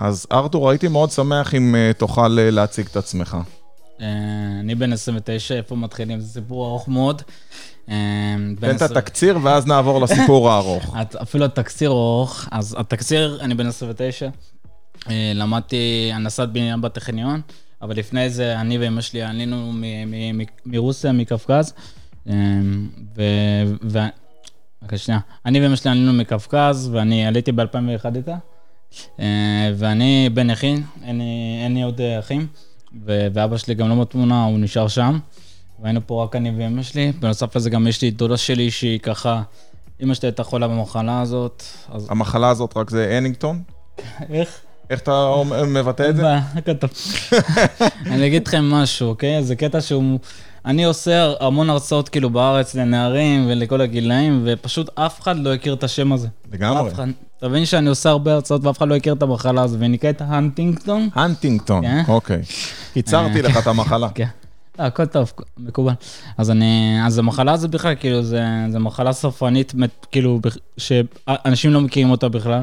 אז ארתור, הייתי מאוד שמח אם אה, תוכל אה, להציג את עצמך. אה, אני בן 29, איפה מתחילים? זה סיפור ארוך מאוד. תן את התקציר ואז נעבור לסיפור הארוך. אפילו התקציר ארוך. אז התקציר, אני בן 29. למדתי הנדסת בניין בטכניון, אבל לפני זה אני ואמא שלי עלינו מרוסיה, מקווקז. ו... רק שנייה. אני ואמא שלי עלינו מקווקז, ואני עליתי ב-2001 איתה. אה, ואני בן נכין, אין לי עוד אה, אחים, ואבא שלי גם לא בתמונה, הוא נשאר שם. והיינו פה רק אני ואמא שלי. בנוסף לזה גם יש לי דודה שלי שהיא ככה, אמא שלי הייתה חולה במחלה הזאת. אז... המחלה הזאת רק זה הנינגטון? איך? איך אתה מבטא את זה? אני אגיד לכם משהו, אוקיי? זה קטע שהוא... אני עושה המון הרצאות כאילו בארץ לנערים ולכל הגילאים, ופשוט אף אחד לא הכיר את השם הזה. לגמרי. אתה מבין שאני עושה הרבה הרצאות ואף אחד לא הכיר את המחלה הזו, ונקראת הנטינגטון. הנטינגטון, אוקיי. קיצרתי לך את המחלה. כן. אה, הכל טוב, מקובל. אז אני, אז המחלה הזו בכלל, כאילו, זה, זה מחלה סופנית, כאילו, שאנשים לא מכירים אותה בכלל.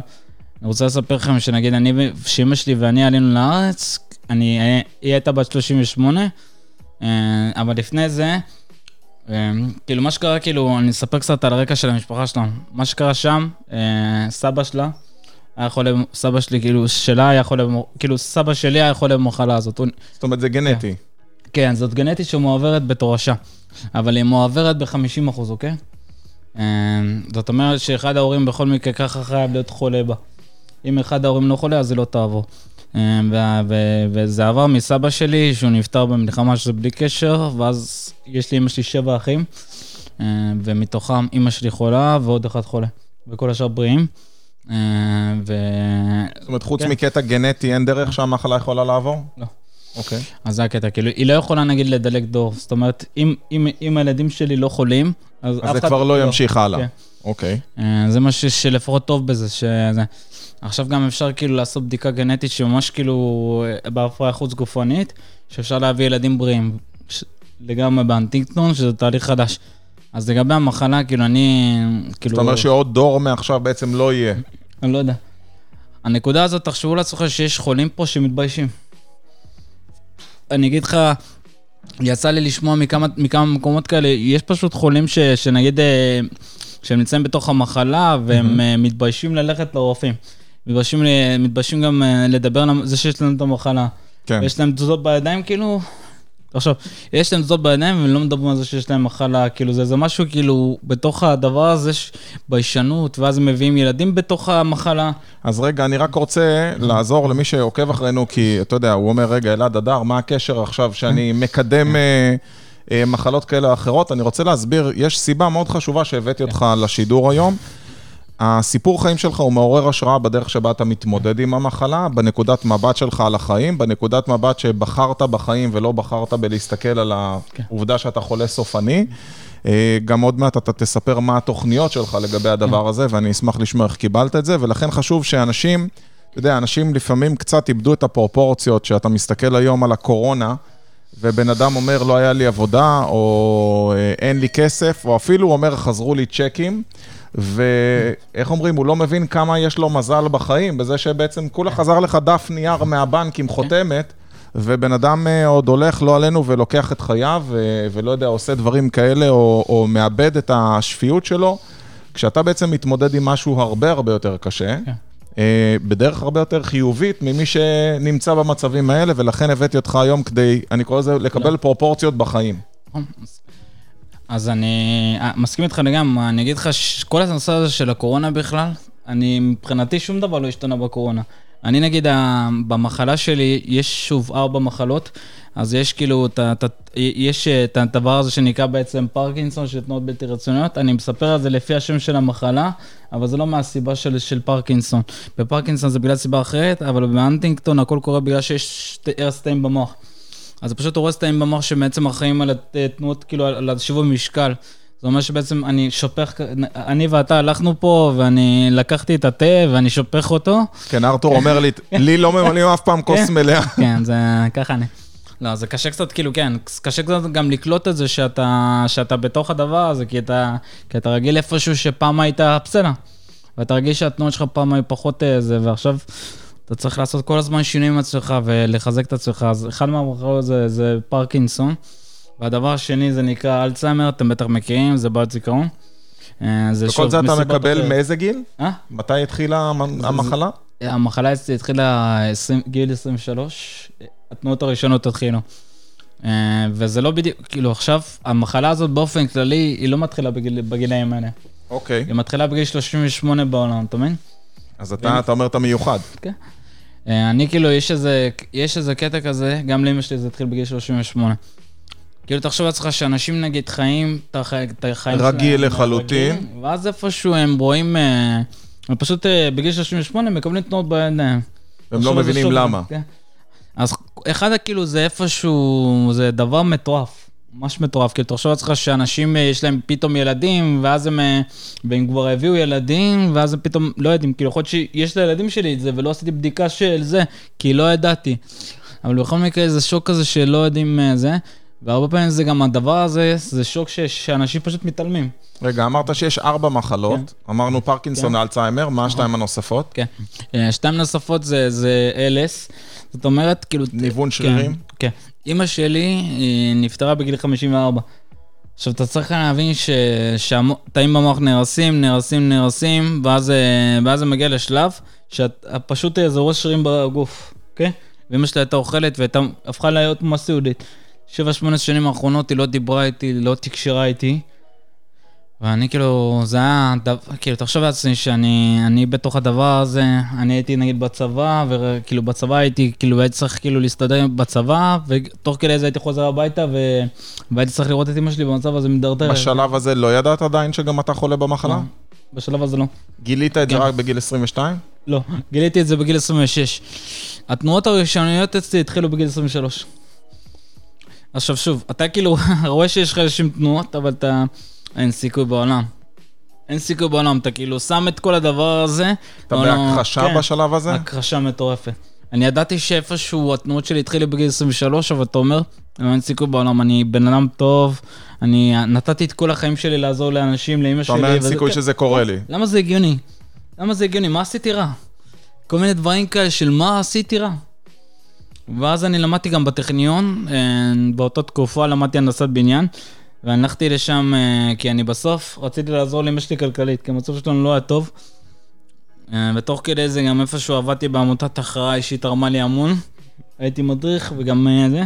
אני רוצה לספר לכם שנגיד, אני, שאמא שלי ואני עלינו לארץ, אני, היא הייתה בת 38, אה, אבל לפני זה, אה, כאילו, מה שקרה, כאילו, אני אספר קצת על הרקע של המשפחה שלנו. מה שקרה שם, אה, סבא שלה היה חולה, סבא שלי, כאילו, שלה היה חולה, כאילו, סבא שלי היה חולה במחלה הזאת. זאת אומרת, זה גנטי. כן, כן זאת גנטית שמועברת בתורשה, אבל היא מועברת ב-50 אחוז, אוקיי? זאת אומרת שאחד ההורים בכל מקרה ככה חייב להיות חולה בה. אם אחד ההורים לא חולה, אז זה לא תעבור. וזה עבר מסבא שלי, שהוא נפטר במלחמה שזה בלי קשר, ואז יש לי אמא שלי שבע אחים, ומתוכם אמא שלי חולה ועוד אחד חולה, וכל השאר בריאים. ו... זאת אומרת, חוץ כן. מקטע גנטי, אין דרך שהמחלה יכולה לעבור? לא. אוקיי. אז זה הקטע, כאילו, היא לא יכולה נגיד לדלג דור, זאת אומרת, אם, אם, אם הילדים שלי לא חולים, אז, אז זה כבר לא ימשיך הלאה. כן. אוקיי. זה מה שלפחות טוב בזה, שזה... עכשיו גם אפשר כאילו לעשות בדיקה גנטית שממש כאילו בהפריה חוץ גופנית, שאפשר להביא ילדים בריאים. ש... לגמרי באנטינגטון, שזה תהליך חדש. אז לגבי המחלה, כאילו אני, כאילו... זאת אומרת שעוד דור מעכשיו בעצם לא יהיה. אני לא יודע. הנקודה הזאת, תחשבו לעצמכם שיש חולים פה שמתביישים. אני אגיד לך, יצא לי לשמוע מכמה, מכמה מקומות כאלה, יש פשוט חולים ש, שנגיד, אה, שהם נמצאים בתוך המחלה והם mm-hmm. מתביישים ללכת לרופאים. מתביישים, מתביישים גם אה, לדבר על זה שיש לנו את המחלה. כן. ויש להם תזוזות בידיים, כאילו... עכשיו, יש להם תזוזות בידיים והם לא מדברים על זה שיש להם מחלה, כאילו זה, זה משהו כאילו, בתוך הדבר הזה יש ביישנות, ואז הם מביאים ילדים בתוך המחלה. אז רגע, אני רק רוצה לעזור למי שעוקב אחרינו, כי אתה יודע, הוא אומר, רגע, אלעד אדר, מה הקשר עכשיו שאני מקדם... אה, אה, מחלות כאלה או אחרות. אני רוצה להסביר, יש סיבה מאוד חשובה שהבאתי אותך לשידור היום. הסיפור חיים שלך הוא מעורר השראה בדרך שבה אתה מתמודד עם המחלה, בנקודת מבט שלך על החיים, בנקודת מבט שבחרת בחיים ולא בחרת בלהסתכל על העובדה שאתה חולה סופני. אה, גם עוד מעט אתה תספר מה התוכניות שלך לגבי הדבר הזה, ואני אשמח לשמוע איך קיבלת את זה, ולכן חשוב שאנשים, אתה יודע, אנשים לפעמים קצת איבדו את הפרופורציות, שאתה מסתכל היום על הקורונה, ובן אדם אומר, לא היה לי עבודה, או אה, אין לי כסף, או אפילו אומר, חזרו לי צ'קים. ואיך אומרים, הוא לא מבין כמה יש לו מזל בחיים, בזה שבעצם כולה חזר לך דף נייר מהבנק עם חותמת, ובן אדם אה, עוד הולך, לא עלינו, ולוקח את חייו, ו- ולא יודע, עושה דברים כאלה, או, או מאבד את השפיות שלו, כשאתה בעצם מתמודד עם משהו הרבה הרבה יותר קשה. כן. אה, בדרך הרבה יותר חיובית ממי שנמצא במצבים האלה, ולכן הבאתי אותך היום כדי, אני קורא לזה, לקבל לא. פרופורציות בחיים. נכון. אז אני אה, מסכים איתך לגמרי, אני אגיד לך שכל הנושא הזה של הקורונה בכלל, אני מבחינתי שום דבר לא השתנה בקורונה. אני נגיד, במחלה שלי, יש שוב ארבע מחלות, אז יש כאילו, ת, ת, יש אה, את הדבר הזה שנקרא בעצם פרקינסון, של תנועות בלתי רצוניות, אני מספר על זה לפי השם של המחלה, אבל זה לא מהסיבה של, של פרקינסון. בפרקינסון זה בגלל סיבה אחרת, אבל באנטינגטון הכל קורה בגלל שיש הרס במוח. אז זה פשוט הורס תאים במוח שבעצם אחראים על התנועות, כאילו, על השיווי משקל. זה אומר שבעצם אני שופך, אני ואתה הלכנו פה, ואני לקחתי את התה ואני שופך אותו. כן, ארתור אומר לי, לי לא ממלאים אף פעם כוס כן. מלאה. כן, זה ככה אני. לא, זה קשה קצת, כאילו, כן, קשה קצת גם לקלוט את זה שאתה, שאתה בתוך הדבר הזה, כי אתה, כי אתה רגיל איפשהו שפעם היית בסדר. ואתה רגיל שהתנועות שלך פעם היו פחות זה, ועכשיו אתה צריך לעשות כל הזמן שינויים עם עצמך ולחזק את עצמך. אז אחד מהמחלות זה, זה פרקינסון, והדבר השני זה נקרא אלצהיימר, אתם בטח מכירים, זה בעיות זיכרון. אה, וכל זה אתה מקבל מאיזה גיל? אה? מתי התחילה המחלה? המחלה התחילה גיל 23, התנועות הראשונות התחילו. אה, וזה לא בדיוק, כאילו עכשיו, המחלה הזאת באופן כללי, היא לא מתחילה בגיל, בגילאים האלה. אוקיי. היא מתחילה בגיל 38 בעולם, אתה מבין? אז אתה, אתה אומר אתה מיוחד. כן. אה, אני כאילו, יש איזה, יש איזה קטע כזה, גם לאמא שלי זה התחיל בגיל 38. כאילו, תחשוב לעצמך שאנשים נגיד חיים את החיים שלהם. רגיל לחלוטין. ואז איפשהו הם רואים, אה, הם פשוט בגיל 38 מקבלים תנועות בידיים. הם לא מבינים למה. כן. אז אחד, כאילו, זה איפשהו, זה דבר מטורף. ממש מטורף, כאילו, תחשוב לעצמך שאנשים, אה, יש להם פתאום ילדים, ואז הם, אה, והם כבר הביאו ילדים, ואז הם פתאום לא יודעים, כאילו, יכול להיות שיש לילדים שלי את זה, ולא עשיתי בדיקה של זה, כי לא ידעתי. אבל בכל מקרה, זה שוק כזה שלא יודעים אה, זה, והרבה פעמים זה גם הדבר הזה, זה שוק ש, שאנשים פשוט מתעלמים. רגע, אמרת שיש ארבע מחלות, כן. אמרנו פרקינסון, כן. אלצהיימר, מה השתיים נכון. הנוספות? כן, שתיים נוספות זה, זה אלס, זאת אומרת, כאילו... ניוון שרירים? כן, כן. אימא שלי היא נפטרה בגיל 54. עכשיו, אתה צריך להבין שתאים במוח נהרסים, נהרסים, נהרסים, ואז, אה, זה מגיע לשלב שפשוט זה ראש שרירים בגוף, אוקיי? ואמא שלי הייתה אוכלת והייתה הפכה להיות. שבע, שמונה שנים האחרונות היא לא דיברה איתי, לא תקשרה איתי. ואני כאילו, זה היה, כאילו, תחשוב לעצמי שאני בתוך הדבר הזה, אני הייתי נגיד בצבא, וכאילו בצבא הייתי, כאילו הייתי צריך כאילו להסתדר בצבא, ותוך כדי זה הייתי חוזר הביתה, ו... והייתי צריך לראות את אמא שלי במצב הזה מידרדר. בשלב הזה לא ידעת עדיין שגם אתה חולה במחלה? לא, בשלב הזה לא. גילית את זה כן. רק בגיל 22? לא, גיליתי את זה בגיל 26. התנועות הראשוניות אצלי התחילו בגיל 23. עכשיו שוב, אתה כאילו רואה שיש לך איזשהם תנועות, אבל אתה... אין סיכוי בעולם. אין סיכוי בעולם, אתה כאילו שם את כל הדבר הזה. אתה בהכחשה כן, בשלב הזה? הכחשה מטורפת. אני ידעתי שאיפשהו התנועות שלי התחילו בגיל 23, אבל אתה אומר, אין סיכוי בעולם, אני בן אדם טוב, אני נתתי את כל החיים שלי לעזור לאנשים, לאמא שלי. אתה אומר, אין סיכוי שזה קורה לי. למה זה הגיוני? למה זה הגיוני? מה עשיתי רע? כל מיני דברים כאלה של מה עשיתי רע. ואז אני למדתי גם בטכניון, אה, באותה תקופה למדתי הנדסת בניין. ואני הלכתי לשם uh, כי אני בסוף רציתי לעזור לאמא שלי כלכלית, כי המצב שלנו לא היה טוב. Uh, ותוך כדי זה גם איפשהו עבדתי בעמותת הכרעה שהיא תרמה לי המון. הייתי מדריך וגם uh, זה,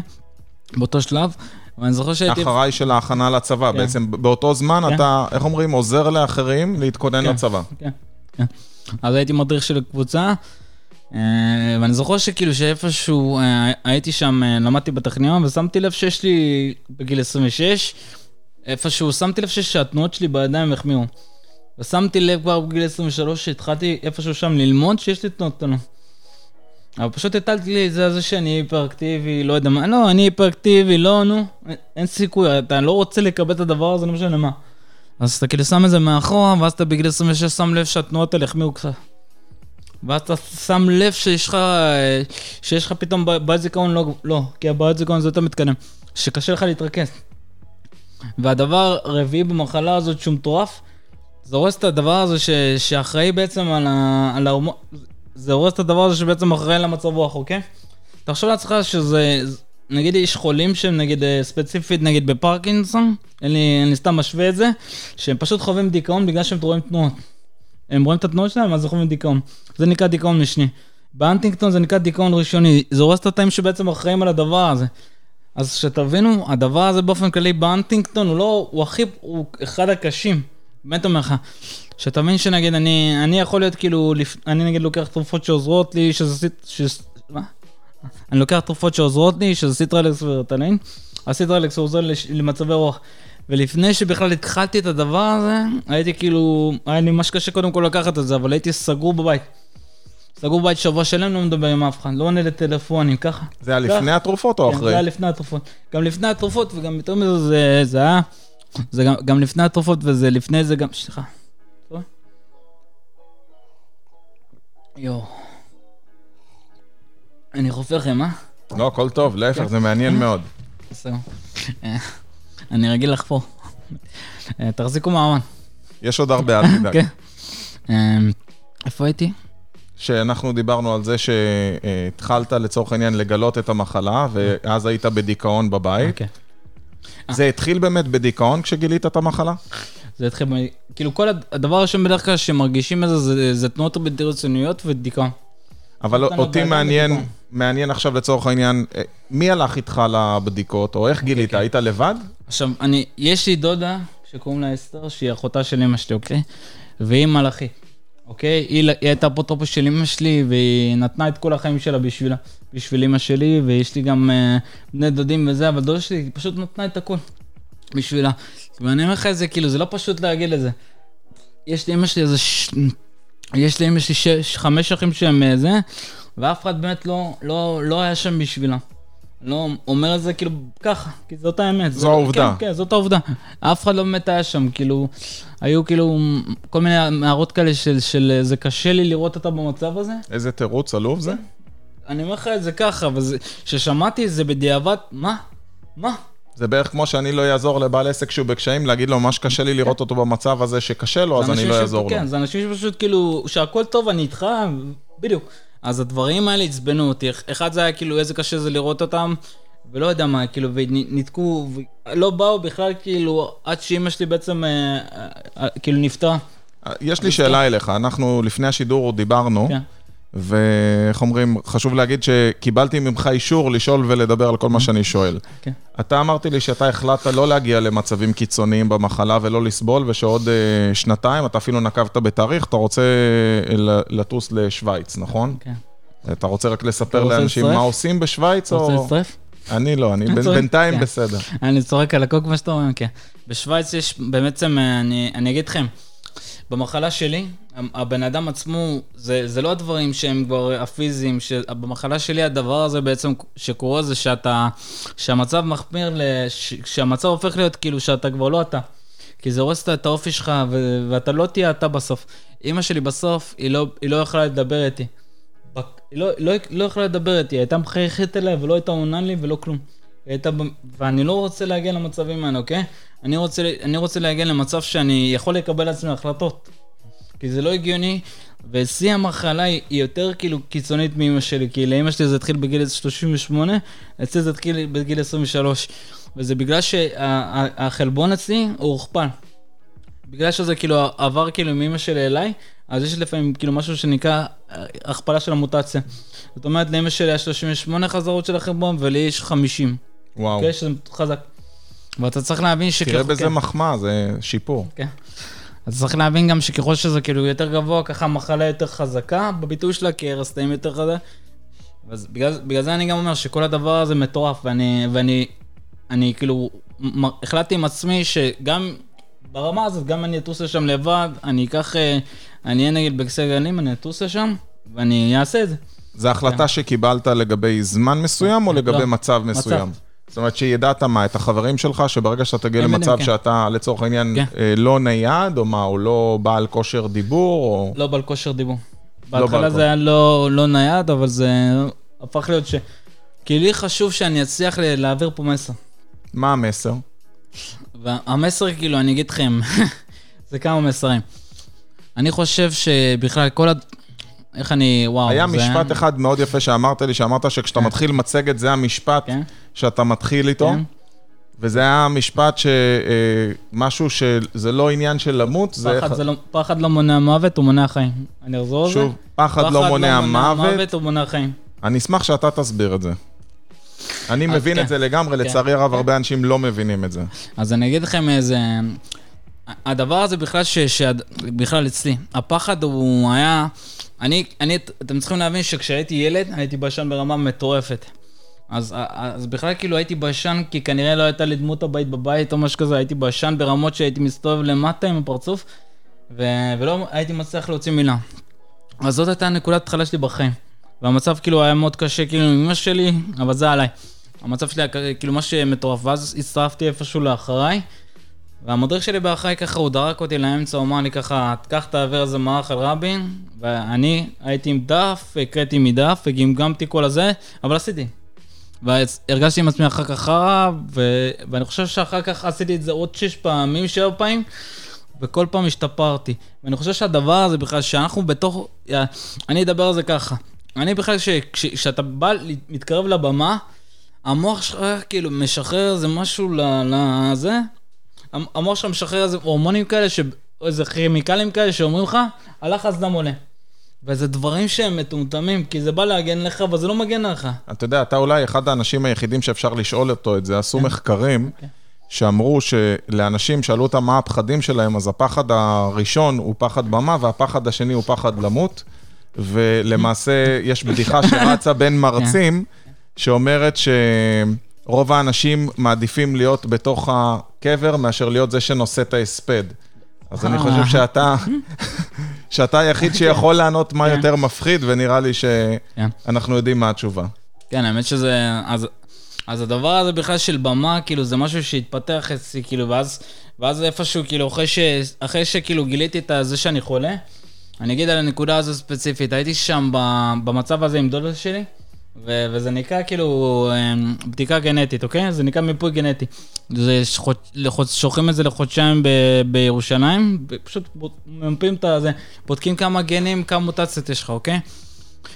באותו שלב. ואני זוכר שהייתי... אחריי של ההכנה לצבא, כן. בעצם באותו זמן כן. אתה, איך אומרים, עוזר לאחרים להתכונן כן. לצבא. כן, כן. אז הייתי מדריך של קבוצה, ואני זוכר שכאילו שאיפשהו הייתי שם, למדתי בטכניון, ושמתי לב שיש לי בגיל 26, איפשהו שמתי לב שהתנועות שלי בידיים החמיאו. ושמתי לב כבר בגיל 23 שהתחלתי איפשהו שם ללמוד שיש לי תנועות קטנות. אבל פשוט הטלתי לי את זה, זה שאני היפראקטיבי, לא יודע מה, לא, אני היפראקטיבי, לא, נו, אין סיכוי, אתה לא רוצה לקבל את הדבר הזה, לא משנה מה. אז אתה כאילו שם את זה מאחורה, ואז אתה בגיל 26 שם לב שהתנועות האלה החמיאו קצת. ואז אתה שם לב שיש לך, שיש לך פתאום בעיית זיכרון, לא, לא, כי הבעיית זיכרון זה יותר מתקדם, שקשה לך להתרכז. והדבר הרביעי במחלה הזאת שהוא מטורף, זה הורס את הדבר הזה ש, שאחראי בעצם על, ה, על ההורמון, זה הורס את הדבר הזה שבעצם אחראי למצב רוח, אוקיי? תחשוב לעצמך שזה, נגיד יש חולים שהם נגיד אה, ספציפית נגיד בפרקינסון, לי, אני סתם משווה את זה, שהם פשוט חווים דיכאון בגלל שהם רואים תנועות. הם רואים את התנועות שלהם, אז חווים דיכאון. זה נקרא דיכאון משני. בהנטינגטון זה נקרא דיכאון ראשוני, זה הורס את התאים שבעצם אחראים על הדבר הזה. אז שתבינו, הדבר הזה באופן כללי בהנטינגטון הוא לא, הוא הכי, הוא אחד הקשים. באמת אומר לך. שתבין שנגיד אני, אני יכול להיות כאילו, אני נגיד לוקח תרופות שעוזרות לי, שזה, שזה, מה? אני לוקח תרופות שעוזרות לי, שזה ציפרלקס וריטלין. הסיטרלקס עוזר למצבי רוח. ולפני שבכלל התחלתי את הדבר הזה, הייתי כאילו, היה לי ממש קשה קודם כל לקחת את זה, אבל הייתי סגור בבית. סגור בית שבוע שלם, לא מדבר עם אף אחד, לא עונה לטלפונים, ככה. זה היה לפני התרופות או כן, אחרי? זה היה לפני התרופות. גם לפני התרופות, וגם יותר מזה, זה, זה היה... זה גם, גם לפני התרופות, וזה לפני זה גם... סליחה. יואו. אני חופר לכם, אה? לא, הכל טוב, להפך, זה מעניין מאוד. בסדר. אני רגיל לחפור. אה, תחזיקו מעמד. יש עוד הרבה, אל תדאג. כן. אה, איפה הייתי? שאנחנו דיברנו על זה שהתחלת לצורך העניין לגלות את המחלה, ואז היית בדיכאון בבית. אוקיי. זה התחיל באמת בדיכאון כשגילית את המחלה? זה התחיל, כאילו כל הד- הדבר הראשון בדרך כלל שמרגישים את זה, זה- תנועות בלתי רצוניות ודיכאון. אבל אותי מעניין. מעניין עכשיו לצורך העניין, אה, מי הלך איתך לבדיקות, או איך גילית? כן. היית לבד? עכשיו, אני, יש לי דודה שקוראים לה אסתר, שהיא אחותה של אמא שלי, אוקיי? והיא מלאכית, אוקיי? היא, היא הייתה אפוטרופוס של אמא שלי, והיא נתנה את כל החיים שלה בשבילה, בשביל אמא שלי, ויש לי גם uh, בני דודים וזה, אבל דודה שלי היא פשוט נתנה את הכל בשבילה. ואני אומר לך את זה, כאילו, זה לא פשוט להגיד את זה. יש לאמא שלי איזה ש... יש לאמא שלי שש, חמש אחים שהם אה, זה, ואף אחד באמת לא, לא, לא היה שם בשבילה. לא אומר את זה כאילו ככה, כי זאת האמת. זו העובדה. כן, כן, זאת העובדה. אף אחד לא באמת היה שם, כאילו, היו כאילו כל מיני הערות כאלה של, של זה קשה לי לראות אותה במצב הזה. איזה תירוץ עלוב זה? אני אומר לך את זה ככה, וכששמעתי את זה בדיעבד, מה? מה? זה בערך כמו שאני לא אעזור לבעל עסק שהוא בקשיים, להגיד לו, ממש קשה לי לראות אותו במצב הזה שקשה לו, אז אני לא אעזור לו. כן, זה אנשים שפשוט כאילו, שהכל טוב, אני איתך, בדיוק. אז הדברים האלה עצבנו אותי. אחד זה היה כאילו, איזה קשה זה לראות אותם, ולא יודע מה, כאילו, וניתקו, לא באו בכלל כאילו, עד שאימא שלי בעצם, אה, אה, אה, כאילו, נפטרה. יש לי שאלה אליך, אנחנו לפני השידור דיברנו, כן. ואיך אומרים, חשוב להגיד שקיבלתי ממך אישור לשאול ולדבר על כל מה שאני שואל. כן. אתה אמרתי לי שאתה החלטת לא להגיע למצבים קיצוניים במחלה ולא לסבול, ושעוד אה, שנתיים, אתה אפילו נקבת בתאריך, אתה רוצה אה, לטוס לשוויץ, נכון? כן. אתה רוצה רק לספר לאנשים? מה עושים בשוויץ, אתה רוצה או... להצטרף? אני לא, אני בינתיים כן. בסדר. אני צוחק על הכל כמו שאתה אומר, כן. בשוויץ יש, בעצם, אה, אני, אני אגיד לכם, במחלה שלי, הבן אדם עצמו, זה, זה לא הדברים שהם כבר הפיזיים, במחלה שלי הדבר הזה בעצם שקורה זה שאתה, שהמצב מחמיר, לש, שהמצב הופך להיות כאילו שאתה כבר לא אתה. כי זה הורס את האופי שלך, ו- ואתה לא תהיה אתה בסוף. אימא שלי בסוף, היא לא, היא לא יכלה לדבר איתי. היא לא, לא, לא יכלה לדבר איתי, היא הייתה מחייכת אליי ולא הייתה עונה לי ולא כלום. היא הייתה, ב- ואני לא רוצה להגיע למצבים האלה, אוקיי? אני רוצה, אני רוצה להגיע למצב שאני יכול לקבל לעצמי החלטות. כי זה לא הגיוני, ושיא המחלה היא יותר כאילו קיצונית מאמא שלי, כי לאמא שלי זה התחיל בגיל 38, אצלי זה התחיל בגיל 23. וזה בגלל שהחלבון אצלי הוא הוכפל. בגלל שזה כאילו עבר כאילו מאמא שלי אליי, אז יש לפעמים כאילו משהו שנקרא אה, הכפלה של המוטציה. זאת אומרת, לאמא שלי היה 38 חזרות של החלבון, ולי יש 50. וואו. אוקיי? שזה חזק. ואתה צריך להבין שככל... תראה בזה כן. מחמאה, זה שיפור. כן. אז צריך להבין גם שככל שזה כאילו יותר גבוה, ככה המחלה יותר חזקה בביטוי שלה, כי הרס תאים יותר חזק. אז בגלל, בגלל זה אני גם אומר שכל הדבר הזה מטורף, ואני, ואני אני כאילו החלטתי עם עצמי שגם ברמה הזאת, גם אני אטוס לשם לבד, אני אקח, אה, אני אהיה נגיד בכיסא גלגלים, אני אטוס לשם, ואני אעשה את זה. זו החלטה שקיבלת לגבי זמן מסוים, או לגבי כן. לא, מצב מסוים? זאת אומרת שידעת מה, את החברים שלך, שברגע שאתה תגיע הם למצב כן. שאתה לצורך העניין כן. אה, לא נייד, או מה, או לא בעל כושר דיבור, או... לא בעל כושר דיבור. בעל בהתחלה. זה היה לא, לא נייד, אבל זה הפך להיות ש... כי לי חשוב שאני אצליח להעביר פה מסר. מה המסר? והמסר, כאילו, אני אגיד לכם, זה כמה מסרים. אני חושב שבכלל כל. איך אני... וואו. היה זה משפט אחד מאוד יפה שאמרת לי, שאמרת שכשאתה כן. מתחיל מצגת זה המשפט כן, שאתה מתחיל איתו, כן. וזה היה משפט שמשהו שזה לא עניין של למות, זה... פחד, זה לא, פחד לא מונע מוות, הוא מונע חיים. אני אחזור על זה. שוב, פחד לא מונע מוות, הוא מונע חיים. אני אשמח שאתה תסביר את זה. אני מבין כן. את זה לגמרי, כן. לצערי הרב, כן. הרבה אנשים לא מבינים את זה. אז אני אגיד לכם איזה... הדבר הזה בכלל, ש... ש... בכלל אצלי, הפחד הוא היה... אני, אני, אתם צריכים להבין שכשהייתי ילד, הייתי ביישן ברמה מטורפת. אז, אז בכלל כאילו הייתי ביישן, כי כנראה לא הייתה לי דמות אב בבית או משהו כזה, הייתי ביישן ברמות שהייתי מסתובב למטה עם הפרצוף, ו... ולא הייתי מצליח להוציא מילה. אז זאת הייתה נקודת התחלה שלי בחיים. והמצב כאילו היה מאוד קשה כאילו עם אמא שלי, אבל זה עליי. המצב שלי היה כאילו מה שמטורף, ואז הצטרפתי איפשהו לאחריי, והמדריך שלי באחריי ככה, הוא דרק אותי לאמצע, הוא אמר לי ככה, קח תעביר איזה מערך על רבין, ואני הייתי עם דף, הקראתי מדף, וגמגמתי כל הזה, אבל עשיתי. והרגשתי עם עצמי אחר כך חרא, ו... ואני חושב שאחר כך עשיתי את זה עוד שש פעמים, שבע פעמים, וכל פעם השתפרתי. ואני חושב שהדבר הזה בכלל, שאנחנו בתוך... אני אדבר על זה ככה. אני בכלל, כשאתה בא, מתקרב לבמה, המוח שלך כאילו משחרר איזה משהו לזה, המוח שלך משחרר איזה הורמונים כאלה, ש... איזה כימיקלים כאלה שאומרים לך, הלחץ דם עולה. וזה דברים שהם מטומטמים, כי זה בא להגן לך, אבל זה לא מגן לך. אתה יודע, אתה אולי אחד האנשים היחידים שאפשר לשאול אותו את זה. עשו כן. מחקרים okay. כן. שאמרו שלאנשים, שאלו אותם מה הפחדים שלהם, אז הפחד הראשון הוא פחד במה, והפחד השני הוא פחד למות. ולמעשה יש בדיחה שרצה בין מרצים, שאומרת שרוב האנשים מעדיפים להיות בתוך הקבר מאשר להיות זה שנושא את ההספד. אז אני חושב שאתה, שאתה היחיד שיכול לענות מה כן. יותר מפחיד, ונראה לי שאנחנו יודעים מה התשובה. כן, האמת שזה... אז, אז הדבר הזה בכלל של במה, כאילו, זה משהו שהתפתח אצלי, כאילו, ואז, ואז איפשהו, כאילו, אחרי, ש, אחרי שכאילו גיליתי את זה שאני חולה, אני אגיד על הנקודה הזו ספציפית, הייתי שם במצב הזה עם דודה שלי, ו- וזה נקרא כאילו אמ, בדיקה גנטית, אוקיי? זה נקרא מיפוי גנטי. זה שולחים את זה לחודשיים ב- בירושלים, פשוט ממפים את זה, בודקים כמה גנים, כמה מוטציות יש לך, אוקיי?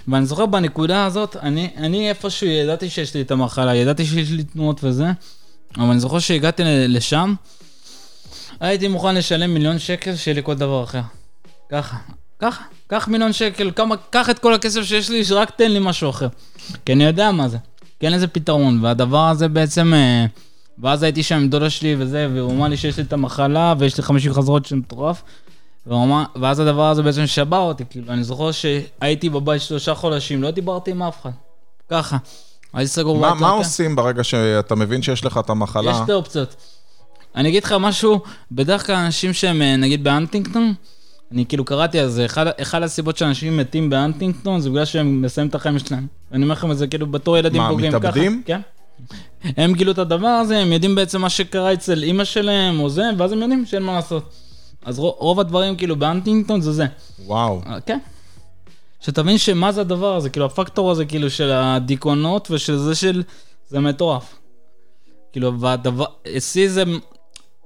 ואני זוכר בנקודה הזאת, אני, אני איפשהו ידעתי שיש לי את המחלה, ידעתי שיש לי תנועות וזה, אבל אני זוכר שהגעתי לשם, הייתי מוכן לשלם מיליון שקל שיהיה לי כל דבר אחר. ככה. ככה, קח מיליון שקל, כמה, קח את כל הכסף שיש לי, שרק תן לי משהו אחר. כי אני יודע מה זה, כי אין לזה פתרון, והדבר הזה בעצם... אה, ואז הייתי שם עם דודה שלי וזה, והוא אמר לי שיש לי את המחלה, ויש לי 50 חזרות של מטורף. ואז הדבר הזה בעצם שבר אותי, כאילו, אני זוכר שהייתי בבית שלושה חודשים, לא דיברתי עם אף אחד. ככה. הייתי סגור בבית. מה עושים ברגע שאתה מבין שיש לך את המחלה? יש שתי אופציות. אני אגיד לך משהו, בדרך כלל אנשים שהם אה, נגיד באנטינגטון, אני כאילו קראתי על זה, אחד, אחד הסיבות שאנשים מתים באנטינגטון זה בגלל שהם מסיימים את החיים שלהם. ואני אומר לכם את זה כאילו בתור ילדים בוגרים ככה. מה, מתאבדים? כן. הם גילו את הדבר הזה, הם יודעים בעצם מה שקרה אצל אימא שלהם או זה, ואז הם יודעים שאין מה לעשות. אז רוב, רוב הדברים כאילו באנטינגטון זה זה. וואו. אה, כן. שתבין שמה זה הדבר הזה, כאילו הפקטור הזה כאילו של הדיכאונות ושל זה של... זה מטורף. כאילו, והדבר... אצלי זה...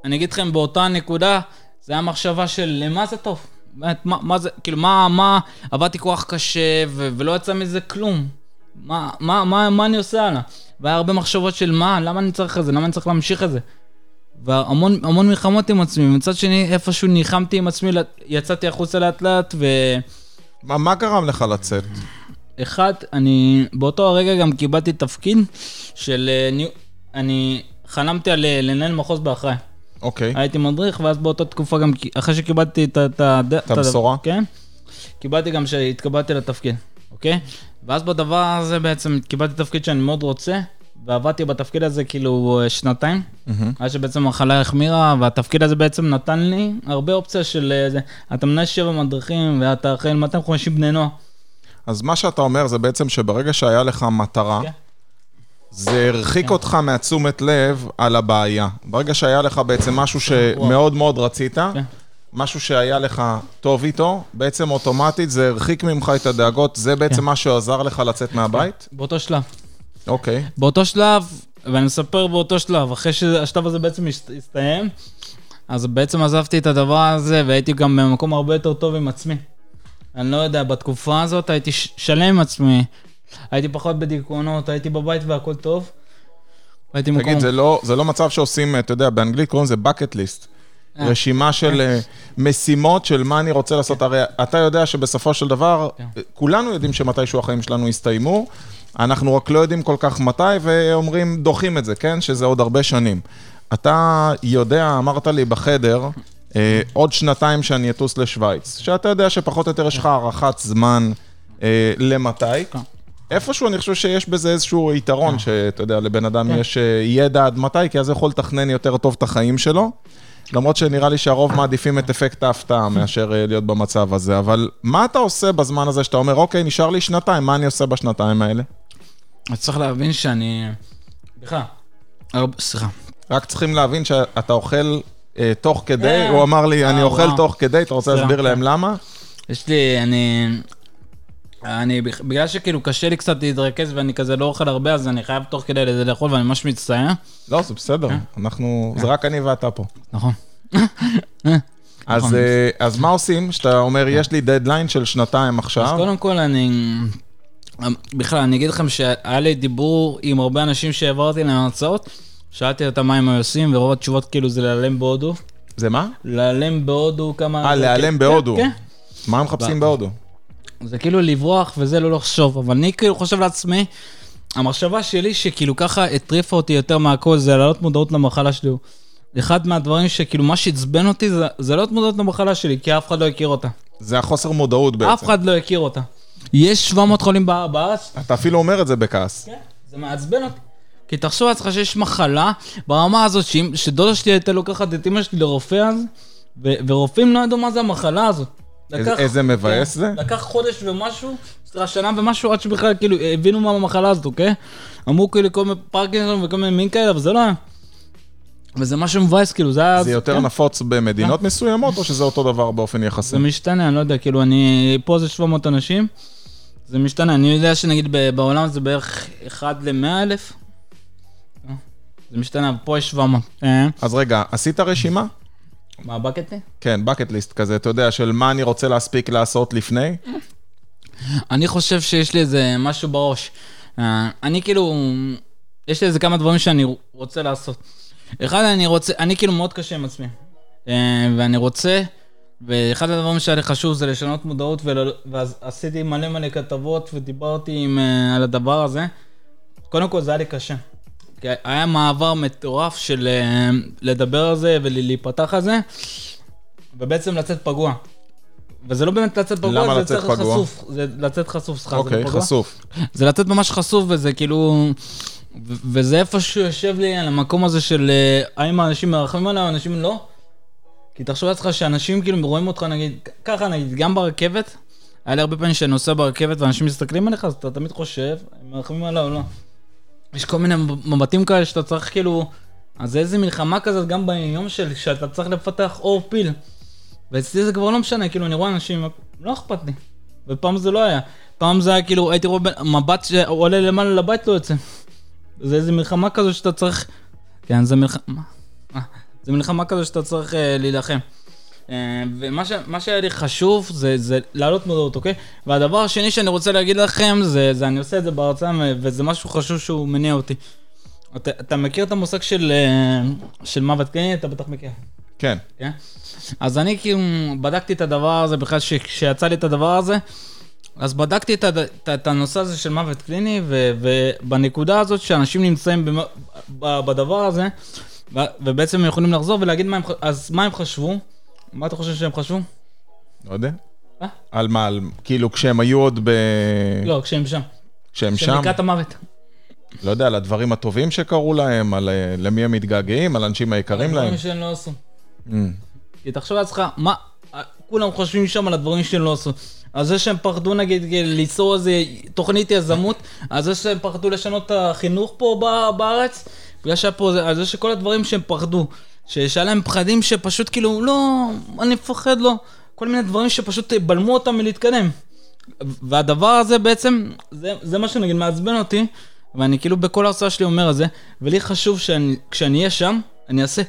אני אגיד לכם, באותה נקודה, זה היה מחשבה של למה זה טוב. מה, מה זה, כאילו, מה, מה, עבדתי כוח קשה ו- ולא יצא מזה כלום. מה, מה, מה, מה אני עושה הלאה? והיה הרבה מחשבות של מה, למה אני צריך את זה, למה אני צריך להמשיך את זה. והמון המון מלחמות עם עצמי, מצד שני, איפשהו ניחמתי עם עצמי, יצאתי החוצה לאט לאט ו... מה, מה גרם לך לצאת? אחד, אני באותו הרגע גם קיבלתי תפקיד של... אה, אני חלמתי על אה, לנהל מחוז באחראי. אוקיי. Okay. הייתי מדריך, ואז באותה תקופה גם, אחרי שקיבלתי את ה... את הבשורה? כן. קיבלתי גם שהתקבלתי לתפקיד, אוקיי? ואז בדבר הזה בעצם קיבלתי תפקיד שאני מאוד רוצה, ועבדתי בתפקיד הזה כאילו שנתיים, mm-hmm. עד שבעצם המחלה החמירה, והתפקיד הזה בעצם נתן לי הרבה אופציה של איזה, אתה מנהל שבע מדריכים, ואתה אחרי 250 בני נוער. אז מה שאתה אומר זה בעצם שברגע שהיה לך מטרה, okay. כן. זה הרחיק כן. אותך מהתשומת לב על הבעיה. ברגע שהיה לך בעצם משהו שמאוד מאוד רצית, כן. משהו שהיה לך טוב איתו, בעצם אוטומטית זה הרחיק ממך את הדאגות, זה בעצם כן. מה שעזר לך לצאת מהבית? באותו שלב. אוקיי. באותו שלב, ואני מספר באותו שלב, אחרי שהשלב הזה בעצם הסתיים, אז בעצם עזבתי את הדבר הזה, והייתי גם במקום הרבה יותר טוב עם עצמי. אני לא יודע, בתקופה הזאת הייתי שלם עם עצמי. הייתי פחות בדיכאונות, הייתי בבית והכל טוב. הייתי מקום... תגיד, זה לא, זה לא מצב שעושים, אתה יודע, באנגלית קוראים לזה bucket list. אה. רשימה של אה, משימות של מה אני רוצה לעשות. הרי אתה יודע שבסופו של דבר, כן. כולנו יודעים שמתישהו החיים שלנו יסתיימו, אנחנו רק לא יודעים כל כך מתי, ואומרים, דוחים את זה, כן? שזה עוד הרבה שנים. אתה יודע, אמרת לי בחדר, אה, עוד שנתיים שאני אטוס לשוויץ, שאתה יודע שפחות או יותר יש לך הערכת זמן אה, למתי. כן. איפשהו אני חושב שיש בזה איזשהו יתרון, כן. שאתה יודע, לבן אדם כן. יש אה, ידע עד מתי, כי אז יכול לתכנן יותר טוב את החיים שלו. למרות שנראה לי שהרוב מעדיפים את אפקט ההפתעה מאשר אה, להיות במצב הזה, אבל מה אתה עושה בזמן הזה שאתה אומר, אוקיי, נשאר לי שנתיים, מה אני עושה בשנתיים האלה? אז צריך להבין שאני... סליחה. סליחה. רק צריכים להבין שאתה אוכל אה, תוך כדי, הוא אמר לי, אני אוכל תוך כדי, אתה רוצה להסביר להם למה? יש לי, אני... אני, בגלל שכאילו קשה לי קצת להתרכז ואני כזה לא אוכל הרבה, אז אני חייב תוך כדי לזה לאכול ואני ממש מצטער. לא, זה בסדר, אנחנו, זה רק אני ואתה פה. נכון. אז, נכון. אה, אז מה עושים? שאתה אומר, יש לי דדליין של שנתיים אז עכשיו, קודם כל אני... בכלל, אני אגיד לכם שהיה לי דיבור עם הרבה אנשים שהעברתי להם הרצאות, שאלתי אותם מה הם עושים, ורוב התשובות כאילו זה להיעלם בהודו. זה מה? להיעלם בהודו כמה... אה, להיעלם כן, בהודו. כן. מה הם מחפשים בהודו? זה כאילו לברוח וזה לא לחשוב, אבל אני כאילו חושב לעצמי, המחשבה שלי שכאילו ככה הטריפה אותי יותר מהכל, זה להעלות מודעות למחלה שלי. אחד מהדברים שכאילו מה שעצבן אותי זה, זה להעלות מודעות למחלה שלי, כי אף אחד לא הכיר אותה. זה החוסר מודעות בעצם. אף אחד לא הכיר אותה. יש 700 חולים בא- בארץ, אתה אפילו אומר את זה בכעס. כן, זה מעצבן אותי. כי תחשוב לעצמך שיש מחלה ברמה הזאת, שאם- שדודה שלי הייתה לוקחת את אמא שלי לרופא אז, ורופאים לא ידעו מה זה המחלה הזאת. לקח- איזה מבאס כן, זה? לקח חודש ומשהו, שנה ומשהו, עד שבכלל כאילו הבינו מה המחלה הזאת, אוקיי? אמרו כאילו כל מיני פרקינסון וכל מיני מין כאלה, אבל זה לא היה. וזה משהו מבאס, כאילו, זה היה... זה יותר כן. נפוץ במדינות מסוימות, או שזה אותו דבר באופן יחסי? זה משתנה, אני לא יודע, כאילו, אני... פה זה 700 אנשים, זה משתנה. אני יודע שנגיד בעולם זה בערך 1 ל-100 אלף. זה משתנה, פה יש 700. אה, אז רגע, עשית רשימה? מה, בקטי? כן, bucket list כזה, אתה יודע, של מה אני רוצה להספיק לעשות לפני? אני חושב שיש לי איזה משהו בראש. אה, אני כאילו, יש לי איזה כמה דברים שאני רוצה לעשות. אחד, אני רוצה, אני כאילו מאוד קשה עם עצמי. אה, ואני רוצה, ואחד הדברים שהיה לי חשוב זה לשנות מודעות, ול- ואז עשיתי מלא מלא כתבות ודיברתי עם, אה, על הדבר הזה. קודם כל זה היה לי קשה. כי היה מעבר מטורף של אה, לדבר על זה ולהיפתח על זה, ובעצם לצאת פגוע. וזה לא באמת לצאת פגוע, למה זה לצאת פגוע? חשוף. זה לצאת חשוף, סליחה, אוקיי, פגוע. חשוף. זה לצאת ממש חשוף, וזה כאילו... ו- וזה איפשהו יושב לי על המקום הזה של אה, האם האנשים מרחמים עליי או אנשים לא. כי תחשוב לעצמך שאנשים כאילו רואים אותך נגיד, ככה נגיד, גם ברכבת, היה לי הרבה פעמים שאני נוסע ברכבת ואנשים מסתכלים עליך, אז אתה תמיד חושב, הם מרחמים עליי או לא. יש כל מיני מבטים כאלה שאתה צריך כאילו... אז זה איזה מלחמה כזאת גם ביום של שאתה צריך לפתח אור פיל. ואצלי זה כבר לא משנה, כאילו אני רואה אנשים, לא אכפת לי. ופעם זה לא היה. פעם זה היה כאילו, הייתי רואה מבט שעולה למעלה לבית לא יוצא. זה איזה מלחמה כזו שאתה צריך... כן, זה מלחמה... זה מלחמה כזו שאתה צריך אה, להילחם. אה, ומה ש... שהיה לי חשוב זה, זה להעלות מודעות, אוקיי? והדבר השני שאני רוצה להגיד לכם זה, זה אני עושה את זה בהרצאה וזה משהו חשוב שהוא מניע אותי. אתה, אתה מכיר את המושג של, אה, של מוות קליני? אתה בטח מכיר. כן. כן? אז אני כאילו בדקתי את הדבר הזה, בכלל ש- כשיצא לי את הדבר הזה, אז בדקתי את, הד- את, את הנושא הזה של מוות קליני, ו, ובנקודה הזאת שאנשים נמצאים במ, ב, בדבר הזה, ו, ובעצם הם יכולים לחזור ולהגיד מה הם, אז מה הם חשבו? מה אתה חושב שהם חשבו? לא יודע. אה? על מה? על- כאילו כשהם היו עוד ב... לא, כשהם שם. כשהם כשהם שם? לקראת המוות. לא יודע, על הדברים הטובים שקרו להם, על אה, למי הם מתגעגעים, על האנשים היקרים להם. דברים שהם לא עשו. Mm. כי תחשוב לעצמך, מה, כולם חושבים שם על הדברים שהם לא עשו. על זה שהם פחדו נגיד ליצור איזה תוכנית יזמות, על זה שהם פחדו לשנות את החינוך פה בארץ, בגלל שהיה פה, על זה שכל הדברים שהם פחדו, שהיה להם פחדים שפשוט כאילו, לא, אני מפחד לא, כל מיני דברים שפשוט בלמו אותם מלהתקדם. והדבר הזה בעצם, זה, זה מה שנגיד מעצבן אותי, ואני כאילו בכל הרצאה שלי אומר את זה, ולי חשוב שכשאני אהיה שם, אני אעשה...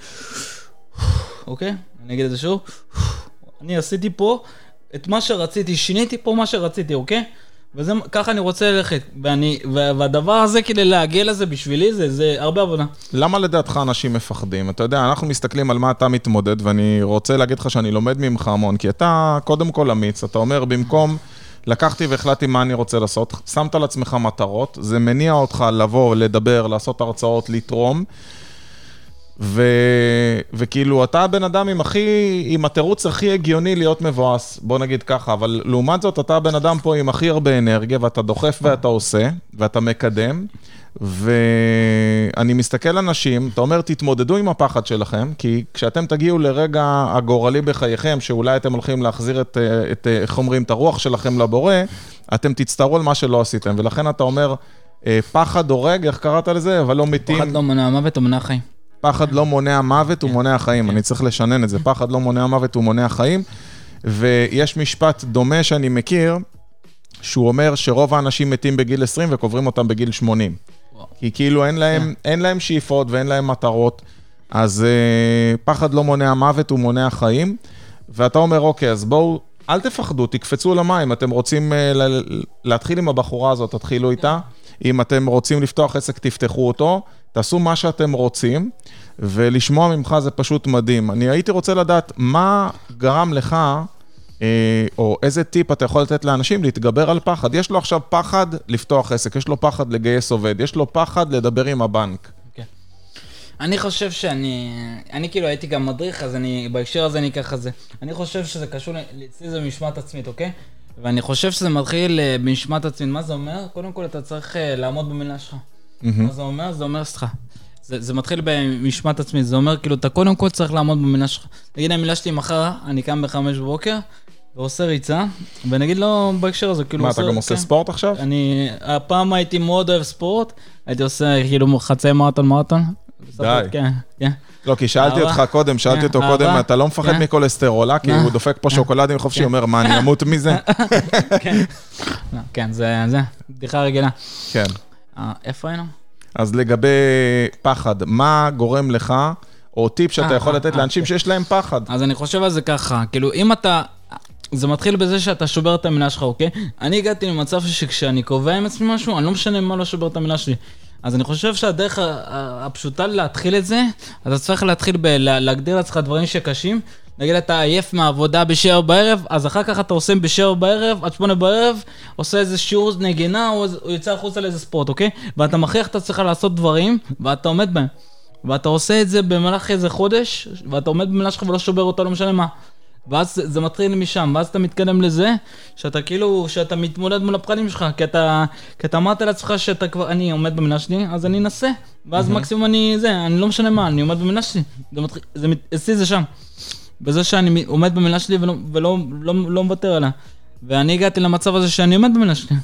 אוקיי? אני אגיד את זה שוב. אני עשיתי פה את מה שרציתי, שיניתי פה מה שרציתי, אוקיי? וזה, ככה אני רוצה ללכת. ואני, וה- והדבר הזה, כדי להגיע לזה בשבילי, זה, זה הרבה עבודה. למה לדעתך אנשים מפחדים? אתה יודע, אנחנו מסתכלים על מה אתה מתמודד, ואני רוצה להגיד לך שאני לומד ממך המון, כי אתה קודם כל אמיץ, אתה אומר, במקום לקחתי והחלטתי מה אני רוצה לעשות, שמת לעצמך מטרות, זה מניע אותך לבוא, לדבר, לעשות הרצאות, לתרום. ו... וכאילו, אתה הבן אדם עם הכי, עם התירוץ הכי הגיוני להיות מבואס, בוא נגיד ככה, אבל לעומת זאת, אתה הבן אדם פה עם הכי הרבה אנרגיה, ואתה דוחף ואתה עושה, ואתה מקדם, ואני מסתכל על אנשים, אתה אומר, תתמודדו עם הפחד שלכם, כי כשאתם תגיעו לרגע הגורלי בחייכם, שאולי אתם הולכים להחזיר את, את, איך אומרים, את הרוח שלכם לבורא, אתם תצטערו על מה שלא עשיתם, ולכן אתה אומר, אה, פחד הורג, איך קראת לזה? אבל לא מתים. פחד לא מונע מוות, מונע חיים. פחד לא מונע מוות, הוא מונע חיים. אני צריך לשנן את זה. פחד לא מונע מוות, הוא מונע חיים. ויש משפט דומה שאני מכיר, שהוא אומר שרוב האנשים מתים בגיל 20 וקוברים אותם בגיל 80. וואו. כי כאילו אין להם, אין להם שאיפות ואין להם מטרות, אז אה, פחד לא מונע מוות, הוא מונע חיים. ואתה אומר, אוקיי, אז בואו, אל תפחדו, תקפצו למים. אתם רוצים אה, ל- להתחיל עם הבחורה הזאת, תתחילו איתה. אם אתם רוצים לפתוח עסק, תפתחו אותו. תעשו מה שאתם רוצים, ולשמוע ממך זה פשוט מדהים. אני הייתי רוצה לדעת מה גרם לך, אה, או איזה טיפ אתה יכול לתת לאנשים להתגבר על פחד. יש לו עכשיו פחד לפתוח עסק, יש לו פחד לגייס עובד, יש לו פחד לדבר עם הבנק. כן. אני חושב שאני, אני כאילו הייתי גם מדריך, אז אני, בהקשר הזה אני אקח את זה. אני חושב שזה קשור, אצלי זה משמעת עצמית, אוקיי? ואני חושב שזה מתחיל אה, במשמעת עצמית. מה זה אומר? קודם כל אתה צריך אה, לעמוד במילה שלך. מה זה אומר? זה אומר, סליחה. זה, זה מתחיל במשמעת עצמית, זה אומר כאילו, אתה קודם כל צריך לעמוד במילה שלך. נגיד המילה שלי מחר, אני קם בחמש בבוקר, ועושה ריצה, ונגיד לו בהקשר הזה, כאילו... מה, אתה גם עושה כן. ספורט עכשיו? אני, הפעם הייתי מאוד אוהב ספורט, הייתי עושה כאילו חצי מרתון מרתון. די. כן, כן. לא, כי שאלתי. אותך קודם, שאלתי כן, אותו. קודם, אתה לא מפחד כן. מכולסטרול, אה? כי. הוא דופק פה שוקולדים חופשי, כן. אומר, מה, אני אמות מזה? כן. לא, כן, זה, זה, בדיחה רגילה. כן. אה, איפה היינו? אז לגבי פחד, מה גורם לך, או טיפ שאתה אה, יכול לתת לאנשים שיש להם פחד? אז אני חושב על זה ככה, כאילו, אם אתה... זה מתחיל בזה שאתה שובר את המילה שלך, אוקיי? אני הגעתי למצב שכשאני קובע עם עצמי משהו, אני לא משנה מה לא שובר את המילה שלי. אז אני חושב שהדרך הפשוטה להתחיל את זה, אתה צריך להתחיל בלהגדיר לעצמך דברים שקשים. נגיד אתה עייף מהעבודה בשבע בערב, אז אחר כך אתה עושה בשבע בערב, עד שמונה בערב, עושה איזה שיעור נגינה, או או יוצא החוצה לאיזה ספורט, אוקיי? ואתה מכריח את עצמך לעשות דברים, ואתה עומד בהם. ואתה עושה את זה במהלך איזה חודש, ואתה עומד במילה שלך ולא שובר אותה, לא משנה מה. ואז זה- מתחיל משם, ואז אתה מתקדם לזה, שאתה כאילו, שאתה מתמודד מול הפחדים שלך, כי אתה, כי אתה אמרת לעצמך שאתה כבר, אני עומד במילה שלי, אז אני אנסה, ואז מקסימום אני, זה, אני לא משנה מה, אני עומד במילה שלי. זה מתחיל, זה, מת- אצלי זה שם. בזה שאני עומד במילה שלי ולא, ולא לא, לא מוותר עליה. ואני הגעתי למצב הזה שאני עומד במילה שלי.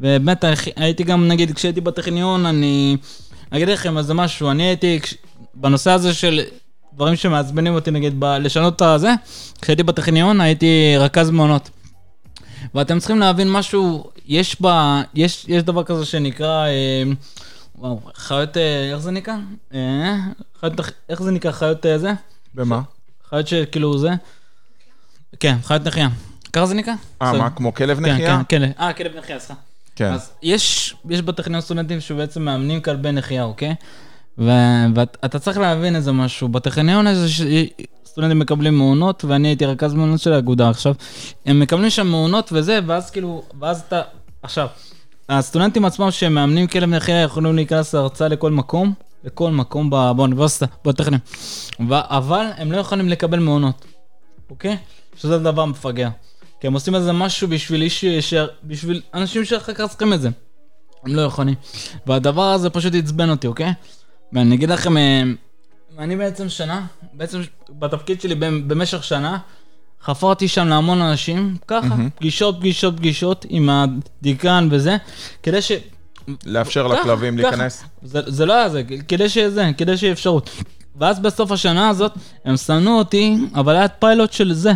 ובאמת, הייתי גם, נגיד, כשהייתי בטכניון, אני... אני אגיד לכם איזה משהו, אני הייתי, כש- בנושא הזה של דברים שמעצבנים אותי, נגיד, ב- לשנות את הזה, כשהייתי בטכניון הייתי רכז מעונות. ואתם צריכים להבין משהו, יש ב... יש, יש דבר כזה שנקרא, אה, וואו, חיות, אה, איך זה נקרא? אה, חיות, איך זה נקרא חיות אה, זה? במה? חיות שכאילו זה? כן, חיות נחייה. ככה זה נקרא? אה. מה, כמו כלב כן, נחייה? כן, כלב. אה, כלב נחייה, סליחה. כן. אז יש, יש בטכניון סטודנטים שבעצם מאמנים כלבי נחייה, אוקיי? ואתה צריך להבין איזה משהו. בטכניון איזה ש... סטודנטים מקבלים מעונות, ואני הייתי רכז מעונות של האגודה עכשיו. הם מקבלים שם מעונות וזה, ואז כאילו, ואז אתה... עכשיו, הסטודנטים עצמם שמאמנים כלב נחייה יכולים להיכנס להרצאה לכל מקום, לכל מקום בא- באוניברסיטה, בטכניון. אבל הם לא יכולים לקבל מעונות, אוקיי? שזה דבר מפגר. כי הם עושים איזה משהו בשביל איש, ש... בשביל אנשים שאחר כך צריכים את זה. הם לא יכולים. והדבר הזה פשוט עצבן אותי, אוקיי? ואני אגיד לכם, אה, אני בעצם שנה, בעצם בתפקיד שלי במ- במשך שנה, חפרתי שם להמון אנשים, ככה, פגישות, פגישות, פגישות עם הדיקן וזה, כדי ש... לאפשר ככה, לכלבים ככה. להיכנס? זה, זה לא היה זה, כדי שזה, כדי שיהיה אפשרות. ואז בסוף השנה הזאת, הם שנאו אותי, אבל היה פיילוט של זה.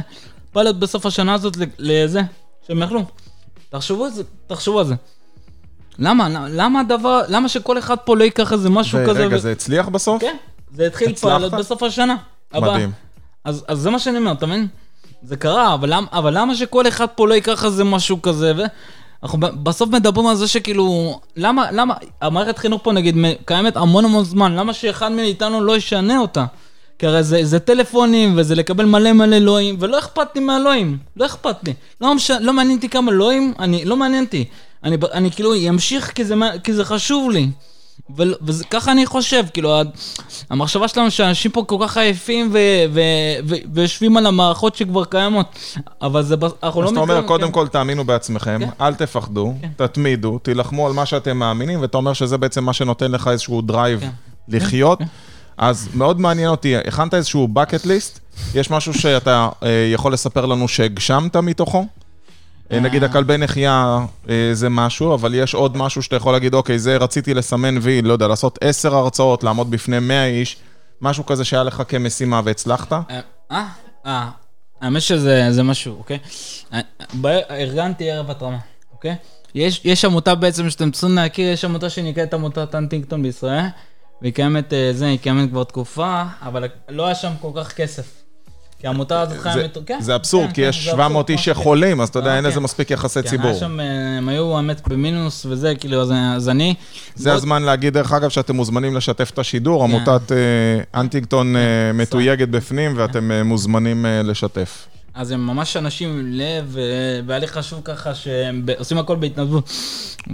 פיילוט בסוף השנה הזאת לזה, שהם יכלו. תחשבו על זה, תחשבו על זה. למה, למה, למה הדבר, למה שכל אחד פה לא ייקח איזה משהו כזה? ורגע, זה הצליח בסוף? כן, זה התחיל? פיילוט בסוף השנה. מדהים. אז, אז זה מה שאני אומר, אתה מבין? זה קרה, אבל, למ, אבל למה שכל אחד פה לא ייקח איזה משהו כזה? ו... אנחנו בסוף מדברים על זה שכאילו, למה, למה, המערכת חינוך פה נגיד קיימת המון המון זמן, למה שאחד מאיתנו לא ישנה אותה? כי הרי זה, זה טלפונים, וזה לקבל מלא מלא לואים, ולא אכפת לי מהלואים, לא אכפת לי. לא, מש... לא מעניין אותי כמה לא'ים, אני, לא מעניין אותי. אני, אני כאילו אמשיך כי זה, כי זה חשוב לי. וככה אני חושב, כאילו, המחשבה שלנו שאנשים פה כל כך עייפים ויושבים על המערכות שכבר קיימות, אבל זה, אנחנו לא אז אתה אומר, מתקרבים, קודם כן. כל תאמינו בעצמכם, כן. אל תפחדו, תתמידו, תילחמו על מה שאתם מאמינים, ואתה אומר שזה בעצם מה שנותן לך איזשהו drive כן. לחיות. אז מאוד מעניין אותי, הכנת איזשהו bucket list? יש משהו שאתה אה, יכול לספר לנו שהגשמת מתוכו? אה, נגיד הכלבי נחייה אה, זה משהו, אבל יש עוד משהו שאתה יכול להגיד, אוקיי, זה רציתי לסמן וי, לא יודע, לעשות עשר הרצאות, לעמוד בפני 100 איש, משהו כזה שהיה לך כמשימה והצלחת? אה, אה, אה, האמת שזה זה משהו, אוקיי? אה, ארגנתי ערב התרמה, אוקיי? יש, יש עמותה בעצם שאתם צריכים להכיר, יש עמותה שנקראת עמותת הנטינגטון בישראל, והיא קיימת, אה, זה, היא קיימת כבר תקופה, אבל לא היה שם כל כך כסף. כי העמותה הזאת חיה... זה- מת- כן, זה אבסורד, כן, כי כן, יש זה 700 אבסורד, איש כן. שחולים, אז אתה יודע, אה, אין לזה כן. מספיק יחסי כן, ציבור. היה שם, אה, הם היו האמת במינוס וזה, כאילו, אז, אז אני... זה הזמן להגיד, דרך אגב, שאתם מוזמנים לשתף את השידור, כן. עמותת אה, אנטינגטון אה, מתויגת בפנים, ואתם אה, מוזמנים אה, לשתף. אז הם ממש אנשים עם לב, ו- והיה לי חשוב ככה שהם עושים הכל בהתנדבות.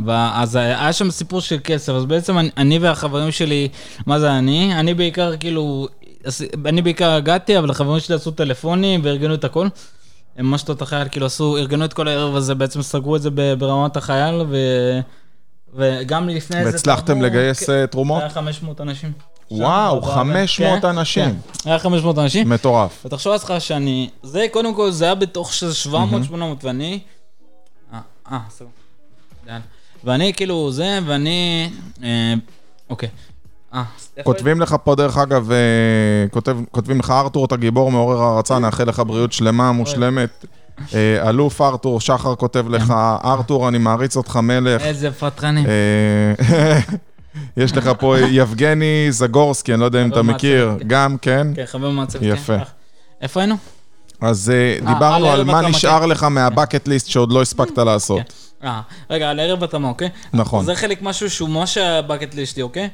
ואז היה שם סיפור של כסף, אז בעצם אני, אני והחברים שלי, מה זה אני? אני בעיקר כאילו, אני בעיקר הגעתי, אבל החברים שלי עשו טלפונים וארגנו את הכל. הם ממש תות החייל, כאילו עשו, ארגנו את כל הערב הזה, בעצם סגרו את זה ברמת החייל, ו... וגם לפני זה... והצלחתם לגייס אה, תרומות? היה 500 אנשים. וואו, בוועדה. 500 כן, אנשים. כן, היה 500 אנשים. מטורף. ותחשוב לעצמך שאני, זה קודם כל, זה היה בתוך של 700, 800, ואני, אה, אה, סבבה. ואני כאילו זה, ואני, אה, אוקיי. אה, כותבים לך פה, דרך אגב, כותב- כותבים לך, ארתור, אתה גיבור מעורר הערצה, נאחל לך בריאות שלמה, מושלמת. אלוף ארתור, שחר כותב לך, ארתור, אני מעריץ אותך מלך. איזה פטרנים. יש לך פה יבגני זגורסקי, אני לא יודע אם אתה מכיר, כן. גם, כן. כן, חבר מהצוות. כן. יפה. אה, איפה היינו? אז אה, אה, דיברנו על ערב מה נשאר כן. לך מהבקט ליסט שעוד לא הספקת לעשות. אה, רגע, על הערב התאמה, אוקיי? נכון. זה חלק משהו שהוא ממש הבקט ליסט שלי, אוקיי?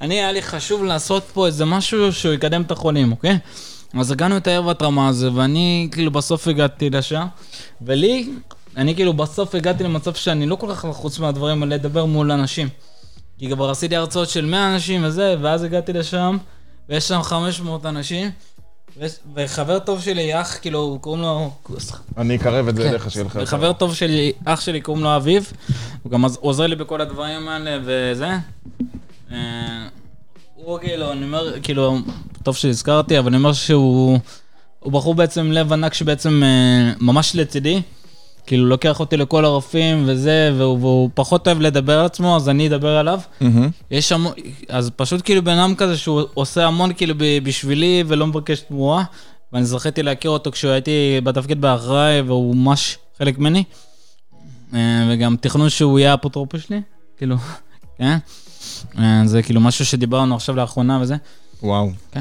אני, היה לי חשוב לעשות פה איזה משהו שהוא יקדם את החולים, אוקיי? אז הגענו את הערב התרמה הזה, ואני כאילו בסוף הגעתי לשם, ולי, אני כאילו בסוף הגעתי למצב שאני לא כל כך לחוץ מהדברים האלה לדבר מול אנשים. כי כבר עשיתי הרצאות של 100 אנשים וזה, ואז הגעתי לשם, ויש שם 500 אנשים, וחבר טוב שלי, אח, כאילו, קוראים לו... אני אקרב את זה כן. אליך, שיהיה לך. וחבר טוב שלי, אח שלי, קוראים לו אביב, הוא גם עוזר לי בכל הדברים האלה וזה. אה, הוא כאילו, אני אומר, כאילו, טוב שהזכרתי, אבל אני אומר שהוא הוא בחור בעצם לב ענק שבעצם אה, ממש לצידי. כאילו, לוקח אותי לכל הרופאים וזה, והוא, והוא פחות אוהב לדבר על עצמו, אז אני אדבר עליו. מהמם. יש המון, אז פשוט כאילו בן אדם כזה שהוא עושה המון כאילו בשבילי ולא מבקש תמורה. ואני זכיתי להכיר אותו כשהוא הייתי בתפקיד באחראי והוא ממש חלק ממני. אה, וגם תכנון שהוא יהיה האפוטרופוס שלי, כאילו, כן? אה, זה כאילו משהו שדיברנו עכשיו לאחרונה וזה. וואו. כן.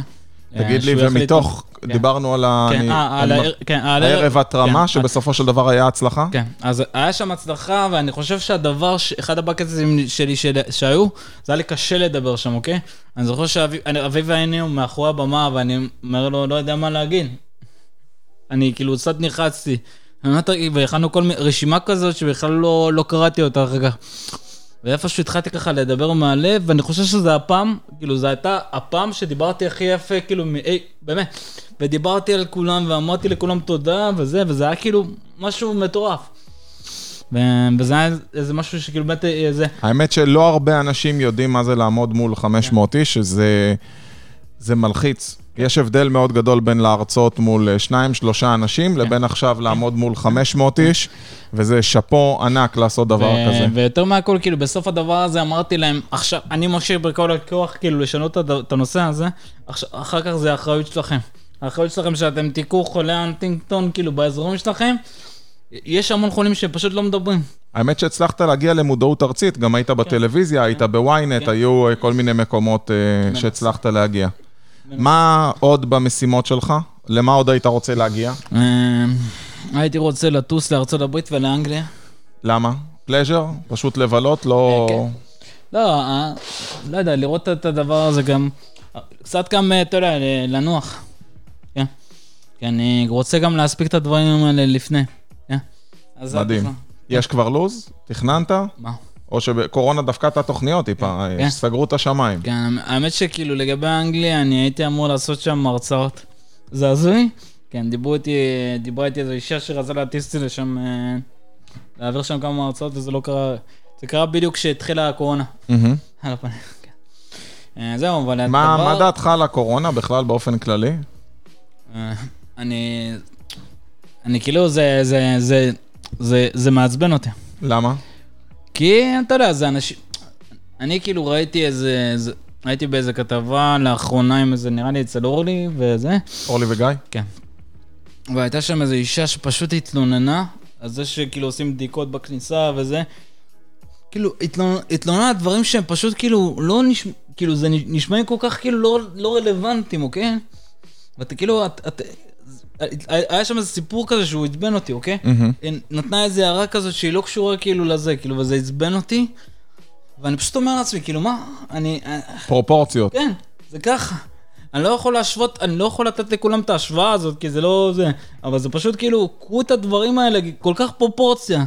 תגיד לי, ומתוך, כן. דיברנו על ה... כן, אני- אה, על אני- כן, על הערב התרמה, כן, שבסופו של דבר היה הצלחה? כן, אז היה שם הצלחה, ואני חושב שהדבר, ש- אחד הבקטים שלי של- שהיו, זה היה לי קשה לדבר שם, אוקיי? אני זוכר שאביב היינו מאחורי הבמה, ואני אומר לו, לא יודע מה להגיד. אני כאילו קצת נלחצתי. והכנו כל רשימה כזאת שבכלל לא, לא קראתי אותה אחר כך. ואיפשהו התחלתי ככה לדבר מהלב, ואני חושב שזה הפעם, כאילו, זו הייתה הפעם שדיברתי הכי יפה, כאילו, מ- אי, באמת. ודיברתי על כולם, ואמרתי לכולם תודה, וזה, וזה היה כאילו משהו מטורף. ו- וזה היה איזה משהו שכאילו באמת, אה, זה, האמת שלא הרבה אנשים יודעים מה זה לעמוד מול 500 איש, שזה זה מלחיץ. יש הבדל מאוד גדול בין להרצות מול אה, שניים, שלושה אנשים, לבין עכשיו לעמוד מול 500 איש, וזה שאפו ענק לעשות דבר ו- כזה. ויותר מהכל, כאילו, בסוף הדבר הזה אמרתי להם, עכשיו, אני משאיר בכל הכוח, כאילו, לשנות את הנושא הזה, עכשיו, אחר כך זה האחריות שלכם. האחריות שלכם שאתם תיקחו חולי אנטינגטון, כאילו, באזורים שלכם, יש המון חולים שפשוט לא מדברים. האמת שהצלחת להגיע למודעות ארצית, גם היית בטלוויזיה, היית בוויינט, כן. היו אה, כל מיני מקומות אה, שהצלחת להגיע. מה עוד במשימות שלך? למה עוד היית רוצה להגיע? אה, הייתי רוצה לטוס לארצות הברית ולאנגליה. למה? פלז'ר? פשוט לבלות? לא... כן. לא, אה, לא יודע, לראות את הדבר הזה גם, קצת גם, אה, אתה יודע, לנוח. כן. כי אני רוצה גם להספיק את הדברים האלה לפני. כן. מדהים. יש כבר לו"ז? תכננת? מה? או שבקורונה דפקה את התוכניות טיפה, כן. סגרו את השמיים. כן, האמת שכאילו לגבי אנגליה, אני הייתי אמור לעשות שם הרצאות. זה הזוי? כן, דיברו איתי, דיברה איתי איזו אישה שרצה להטיס אותי לשם, אה, להעביר שם כמה הרצאות, וזה לא קרה, זה קרה בדיוק כשהתחילה הקורונה. על הפנים, כן. אה, זהו, אבל מה הדבר... מה דעתך על הקורונה בכלל באופן כללי? אה, אני... אני כאילו, זה, זה, זה, זה, זה מעצבן אותי. למה? כי, אתה יודע, זה אנשים... אני כאילו ראיתי איזה... איזה... הייתי באיזה כתבה לאחרונה עם איזה, נראה לי אצל אורלי וזה, אורלי וגיא? כן. והייתה שם איזו אישה שפשוט התלוננה על זה שכאילו עושים בדיקות בכניסה וזה. כאילו, התלונ- התלוננה על דברים שהם פשוט כאילו לא נשמע, כאילו זה נשמעים כל כך כאילו לא, לא רלוונטיים, אוקיי? ואתה כאילו, את, את, היה שם איזה סיפור כזה שהוא עצבן אותי, אוקיי? היא נתנה איזה הערה כזאת שהיא לא קשורה כאילו לזה, כאילו, וזה עצבן אותי. ואני פשוט אומר לעצמי, כאילו, מה, אני... פרופורציות. כן, זה ככה. אני לא יכול להשוות, אני לא יכול לתת לכולם את ההשוואה הזאת, כי זה לא זה, אבל זה פשוט כאילו, קחו את הדברים האלה, כל כך פרופורציה.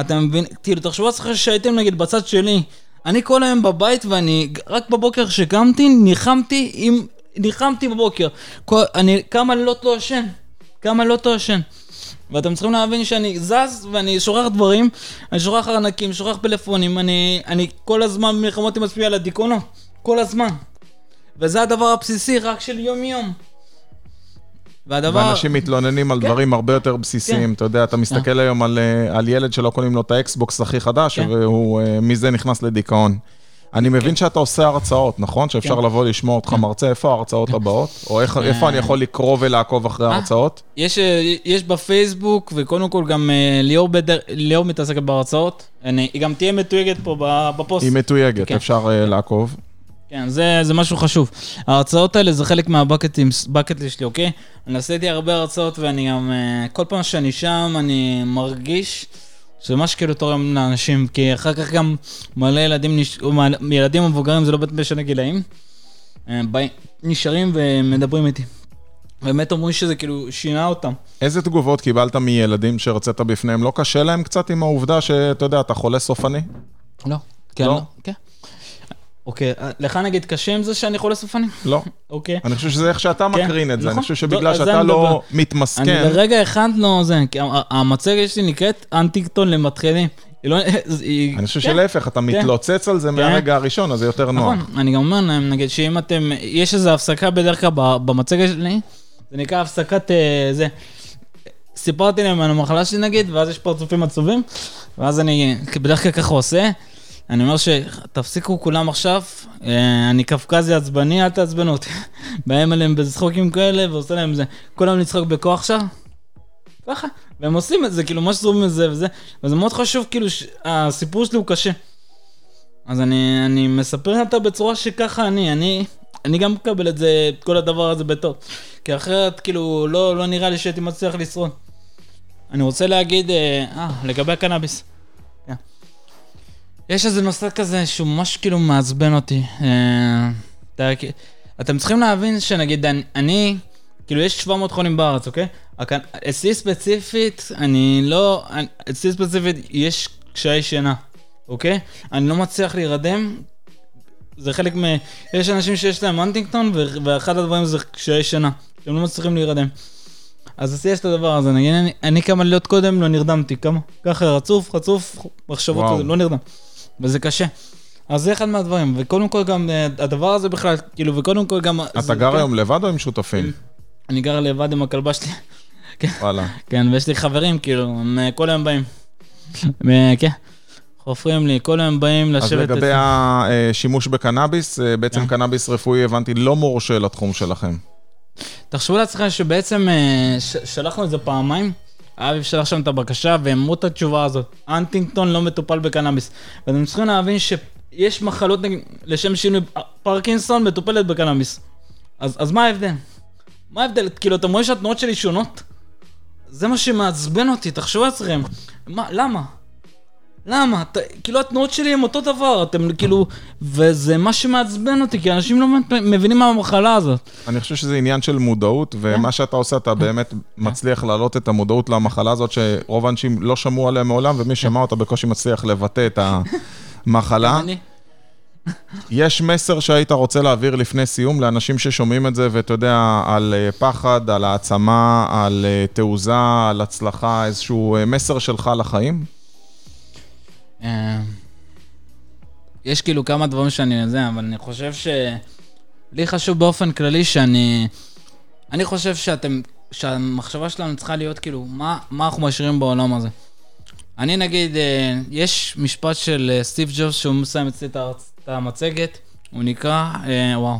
אתה מבין, כאילו, תחשבו לעצמכם שהייתם נגיד בצד שלי. אני כל היום בבית ואני, רק בבוקר שקמתי, ניחמתי עם, ניחמתי בבוקר. כל, אני כמה לילות לא ישן, כמה לא ישן. ואתם צריכים להבין שאני זז ואני שוכח דברים, אני שוכח ארנקים, שוכח פלאפונים, אני, אני כל הזמן במלחמות עם עצמי על הדיכאונות, כל הזמן. וזה הדבר הבסיסי רק של יום-יום. והדבר... ואנשים מתלוננים על כן. דברים הרבה יותר בסיסיים. כן. אתה יודע, אתה מסתכל היום על, אה, על ילד שלא קונים לו את האקסבוקס הכי חדש, כן. והוא אה, מזה נכנס לדיכאון. אני מבין שאתה עושה הרצאות, נכון? שאפשר כן. לבוא לשמוע אותך מרצה, איפה ההרצאות הבאות? או איך- איפה אני יכול לקרוא ולעקוב אחרי אה. ההרצאות? יש, אה, יש בפייסבוק, וקודם כל גם אה, ליאור, מתעסקת בהרצאות. היא גם תהיה מתויגת פה בפוסט. היא מתויגת, כן. אפשר אה, לעקוב. כן, זה, זה משהו חשוב. ההרצאות האלה זה חלק מהבקטים, בקט שלי, אוקיי? אני עשיתי הרבה הרצאות ואני גם, אה, כל פעם שאני שם, אני מרגיש שזה ממש כאילו תורם לאנשים, כי אחר כך גם מלא ילדים, נש... ילדים מבוגרים, זה לא משנה גילאים, אה, נשארים ומדברים איתי. באמת אומרים שזה כאילו שינה אותם. איזה תגובות קיבלת מילדים שהרצית בפניהם? לא קשה להם קצת עם העובדה שאתה יודע, אתה חולה סופני? לא. כן, לא? לא? כן. אוקיי, אה, לך נגיד קשה עם זה שאני חולה סופני? לא. אוקיי. אני חושב שזה איך שאתה כן, מקרין את זה. אני נכון. חושב לא, שבגלל שאתה לא מדבר. אני מתמסכן, לרגע אחד לא זה, כי המצגת שלי נקראת אנטיקטון למתחילים. לא... אני חושב כן, שלהפך, אתה מתלוצץ על זה מהרגע הראשון, אז זה יותר נוח. נכון, אני גם אומר להם, נגיד שאם אתם, יש איזו הפסקה בדרך כלל במצגת שלי, זה נקרא הפסקת אה, זה. סיפרתי להם על המחלה שלי נגיד, ואז יש פרצופים עצובים, ואז אני בדרך כלל ככה עושה. אני אומר שתפסיקו כולם עכשיו, אה, אני קפקזי עצבני, אל תעצבנו אותי. באים אליהם בצחוקים כאלה ועושה להם זה. כולם לצחוק בכוח עכשיו? ככה. והם עושים את זה, כאילו, ממש זורמים את זה וזה. וזה מאוד חשוב, כאילו, הסיפור שלי הוא קשה. אז אני, אני מספר אותה בצורה שככה אני, אני, אני גם מקבל את זה, את כל הדבר הזה בטוב. כי אחרת, כאילו, לא, לא נראה לי שהייתי מצליח לשרוד. אני רוצה להגיד, אה, אה, לגבי הקנאביס. יש איזה נושא כזה שהוא ממש כאילו מעצבן אותי. אה, אתם צריכים להבין שנגיד, אני, אני, כאילו, יש 700 חולים בארץ, אוקיי? הקנ... אצלי ספציפית, אני לא, אצלי ספציפית יש קשיי שינה, אוקיי? אני לא מצליח להירדם. זה חלק מ... יש אנשים שיש להם הנטינגטון, ו- ואחד הדברים זה קשיי שינה. שהם לא מצליחים להירדם. אז אצלי יש את הדבר הזה, נגיד, אני, אני כמה לילות קודם לא נרדמתי, כמה? ככה רצוף, רצוף, מחשבות לא נרדם. וזה קשה. אז זה אחד מהדברים, וקודם כל גם אה, הדבר הזה בכלל, כאילו, וקודם כל גם... אתה גר כן, היום לבד או עם שותפים? אני גר לבד עם הכלבה שלי. וואלה. כן, ויש לי חברים, כאילו, הם אה, כל היום באים. ו- כן, חופרים לי, כל היום באים אז לשבת לגבי השימוש בקנאביס, אה, בעצם כן. קנאביס רפואי, הבנתי, לא מורשה לתחום שלכם. תחשבו לעצמכם שבעצם אה, שלחנו את זה פעמיים, אביב שלח שם את הבקשה והם אמרו את התשובה הזאת. אנטינגטון לא מטופל בקנאביס. ואתם צריכים להבין שיש מחלות, לשם שינוי, פרקינסון מטופלת בקנאביס. אז, אז מה ההבדל? מה ההבדל? כאילו, אתם רואים שהתנועות שלי שונות? זה מה שמעצבן אותי, תחשבו לעצמכם. מה, למה? למה? ת, כאילו התנועות שלי הם אותו דבר, אתם כאילו... וזה מה שמעצבן אותי, כי אנשים לא מבינים מה המחלה הזאת. אני חושב שזה עניין של מודעות, ומה שאתה עושה, אתה באמת מצליח להעלות את המודעות למחלה הזאת, שרוב האנשים לא שמעו עליה מעולם, ומי שמע אותה בקושי מצליח לבטא את המחלה. יש מסר שהיית רוצה להעביר לפני סיום לאנשים ששומעים את זה, ואתה יודע, על אה, פחד, על העצמה, על אה, תעוזה, על הצלחה, איזשהו אה, מסר שלך לחיים? אה, יש כאילו כמה דברים שאני זה, אבל אני חושב ש... לי חשוב באופן כללי שאני... אני חושב שאתם... שהמחשבה שלנו צריכה להיות כאילו, מה, מה אנחנו משאירים בעולם הזה? אני נגיד, אה, יש משפט של אה, סטיב ג'ובס שהוא מסיים אצלי את המצגת, הוא נקרא, וואו.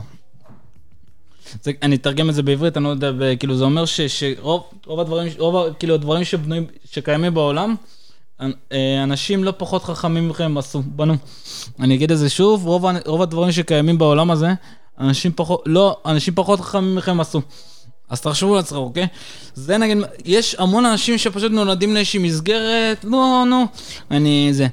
זה, אני אתרגם את זה בעברית, אני לא יודע, כאילו זה אומר ש, שרוב רוב הדברים, רוב כאילו הדברים שבנויים, שקיימים בעולם, אנשים לא פחות חכמים מכם עשו, בנו. אני אגיד את זה שוב, רוב, רוב הדברים שקיימים בעולם הזה, אנשים פחות, לא, אנשים פחות חכמים מכם עשו. אז תחשבו לעצמכם, אוקיי? זה נגיד, יש המון אנשים שפשוט נולדים לאיזושהי מסגרת, לא, נו, אני זה.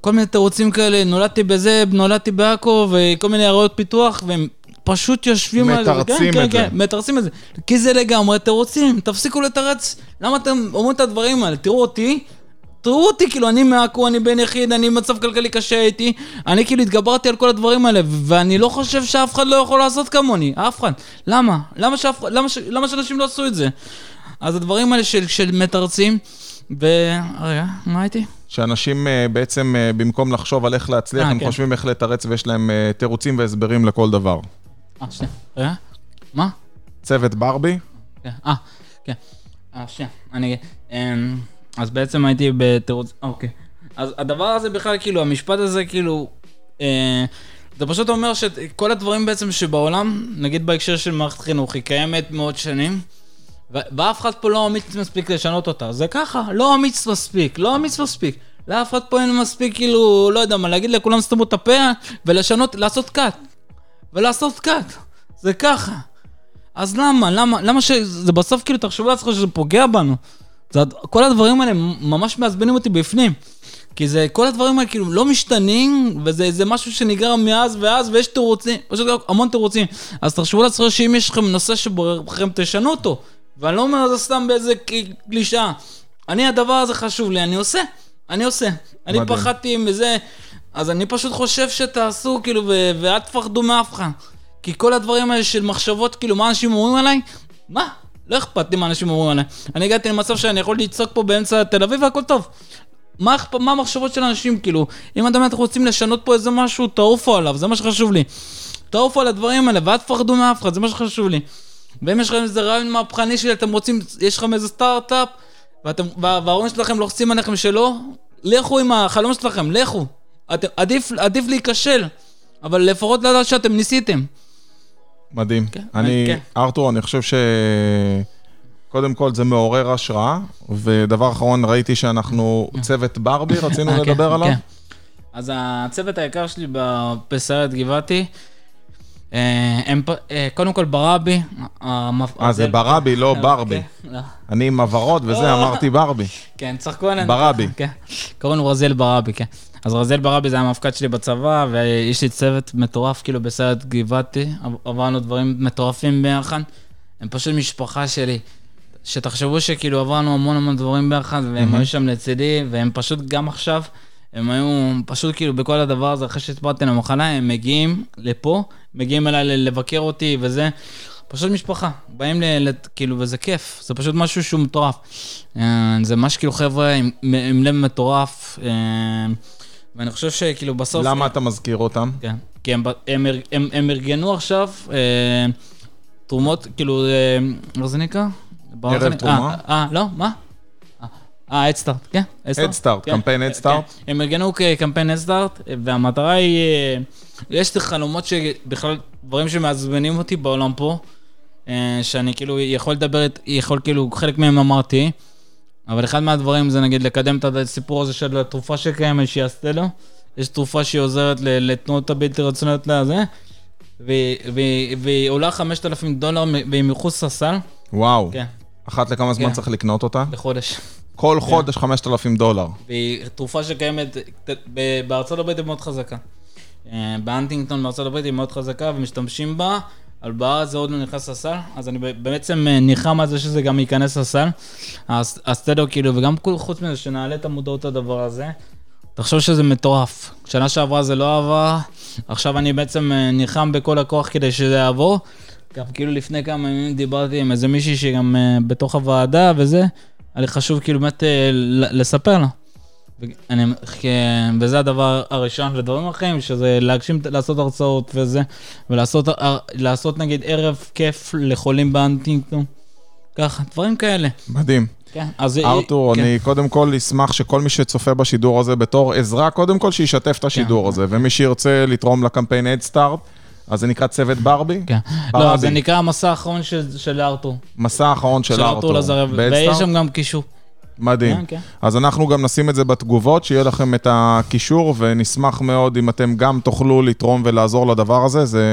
כל מיני תירוצים כאלה, נולדתי בזה, נולדתי בעכו, וכל מיני עיירות פיתוח, והם פשוט יושבים על זה. מתרצים כן, את כן, זה. כן, מתרצים את זה. כי זה לגמרי תירוצים, תפסיקו לתרץ. למה אתם אומרים את הדברים האלה? תראו אותי, תראו אותי, כאילו, אני מעכו, אני בן יחיד, אני במצב כלכלי קשה הייתי, אני כאילו התגברתי על כל הדברים האלה, ואני לא חושב שאף אחד לא יכול לעשות כמוני, אף אחד. למה? למה, שאף, למה, ש, למה שאנשים לא עשו את זה? אז הדברים האלה של, של מתרצים, ו... רגע, מה הייתי? שאנשים אה, בעצם, אה, במקום לחשוב על איך להצליח, אה, הם כן. חושבים איך לתרץ ויש להם אה, תירוצים והסברים לכל דבר. אה, שנייה. רגע, מה? צוות ברבי, כן, אה, כן. אה, שנייה, אני. אמ, אז בעצם הייתי בתירוץ, אה, אוקיי. אז הדבר הזה בכלל, כאילו, המשפט הזה, כאילו, אה, זה פשוט אומר שכל הדברים בעצם שבעולם, נגיד בהקשר של מערכת חינוך, היא קיימת מאות שנים, ואף אחד פה לא אמיץ מספיק לשנות אותה. זה ככה, לא אמיץ מספיק, לא אמיץ מספיק. לאף אחד פה אין מספיק, כאילו, לא יודע מה, להגיד לכולם סתמו את הפה ולשנות, לעשות קאט. ולעשות קאט. זה ככה. אז למה? למה? למה שזה בסוף כאילו, תחשבו לעצמכם שזה פוגע בנו. זה, כל הדברים האלה ממש מעצבנים אותי בפנים. כי זה, כל הדברים האלה כאילו לא משתנים, וזה זה משהו שנגרר מאז ואז, ויש תירוצים, פשוט המון תירוצים. אז תחשבו לעצמכם שאם יש לכם נושא שבוער בכם, תשנו אותו. ואני לא אומר את זה סתם באיזה קלישאה. אני, הדבר הזה חשוב לי, אני עושה. אני עושה. אני מדהים. פחדתי מזה, אז אני פשוט חושב שתעשו, כאילו, ואל תפחדו מאף אחד. כי כל הדברים האלה של מחשבות, כאילו, מה אנשים אומרים עליי? מה? לא אכפת לי מה אנשים אומרים עליי. אני הגעתי למצב שאני יכול לצעוק פה באמצע תל אביב והכל טוב. מה, מה המחשבות של אנשים, כאילו? אם אתם רוצים לשנות פה איזה משהו, תעופו עליו, זה מה שחשוב לי. תעופו על הדברים האלה, ואל תפחדו מאף אחד, זה מה שחשוב לי. ואם יש לכם איזה רעיון מהפכני שלי, אתם רוצים, יש לכם איזה סטארט-אפ, ואתם, וה- וההורים שלכם לוחצים עליכם שלא, לכו עם החלום שלכם, לכו. אתם, עדיף, עדיף להיכשל, אבל לפחות לדעת שאתם ניסיתם. מדהים. כן, אני, כן. ארתור, אני חושב ש... קודם כל זה מעורר השראה, ודבר אחרון, ראיתי שאנחנו צוות ברבי, רצינו אה, כן, לדבר עליו. כן. אז הצוות היקר שלי ב- בסיירת גבעתי, הם פ- אה, קודם כל ברבי. אה, זה ברבי, לא אה, ברבי. כן, לא. אני עם הבהרות וזה, אה. אמרתי ברבי. כן, צחקו עלינו. ברבי. כן, קוראים לו רזיאל ברבי, כן. אז רזיאל ברבי זה המפקד שלי בצבא, ויש לי צוות מטורף כאילו בסיירת גבעתי, עברנו דברים מטורפים ביחד. הם פשוט משפחה שלי. שתחשבו שכאילו עברנו המון המון דברים ביחד, והם היו שם לצידי, והם פשוט גם עכשיו, הם היו פשוט כאילו בכל הדבר הזה, אחרי שהסברתי למחלה, הם מגיעים לפה, מגיעים אליי לבקר אותי וזה. פשוט משפחה, באים ל... כאילו, וזה כיף, זה פשוט משהו שהוא מטורף. אה, זה ממש כאילו חבר'ה עם, עם לב מטורף, אה, ואני חושב שכאילו בסוף... למה אתה מזכיר אותם? כן, כי הם, הם, הם, הם, הם ארגנו עכשיו אה, תרומות, כאילו, איך זה נקרא? ערב תרומה? אה, לא, מה? אה, אדסטארט, כן. כן, קמפיין. כן. הם ארגנו כקמפיין אדסטארט, והמטרה היא, אה, יש לי חלומות שבכלל, דברים שמעצבנים אותי בעולם פה, אה, שאני כאילו יכול לדבר, יכול כאילו, חלק מהם אמרתי, אבל אחד מהדברים זה נגיד לקדם את הסיפור הזה של התרופה שקיימת, שהיא אסטלו. יש תרופה שהיא עוזרת לתנועות הבלתי רצונות לזה, והיא עולה 5,000 דולר והיא מחוץ לסל, וואו. כן, אחת לכמה זמן כן. צריך לקנות אותה? לחודש. כל חודש 5,000 דולר. והיא תרופה שקיימת, בארצות הברית היא מאוד חזקה. אה, באנטינגטון בארצות הברית היא מאוד חזקה ומשתמשים בה, אבל בארץ זה עוד לא נכנס לסל, אז אני בעצם אה, ניחם על זה שזה גם ייכנס לסל. אז הסטדו כאילו, וגם חוץ מזה שנעלה את המודעות לדבר הזה. תחשוב שזה מטורף. שנה שעברה זה לא עבר, עכשיו אני בעצם אה, נלחם בכל הכוח כדי שזה יעבור. גם כאילו לפני כמה ימים דיברתי עם איזה מישהי שגם בתוך הוועדה וזה, היה לי חשוב כאילו באמת אה, לספר לה. ואני, כן, וזה הדבר הראשון, ודברים אחרים, שזה להגשים, לעשות הרצאות וזה, ולעשות הר- לעשות נגיד ערב כיף לחולים באנטינגטון. ככה, דברים כאלה. מדהים. כן, אז... ארתור, כן. אני קודם כל אשמח שכל מי שצופה בשידור הזה בתור עזרה, קודם כל שישתף את השידור כן. הזה, ומי שירצה לתרום לקמפיין Head Start, אז זה נקרא צוות ברבי? כן. ברבי. לא, זה נקרא המסע האחרון של של ארתור. מסע האחרון של של ארתור. ארתור לזרב. ויש שם גם קישור. מדהים. כן, כן. אז אנחנו גם נשים את זה בתגובות, שיהיה לכם את הקישור, ונשמח מאוד אם אתם גם תוכלו לתרום ולעזור לדבר הזה. זה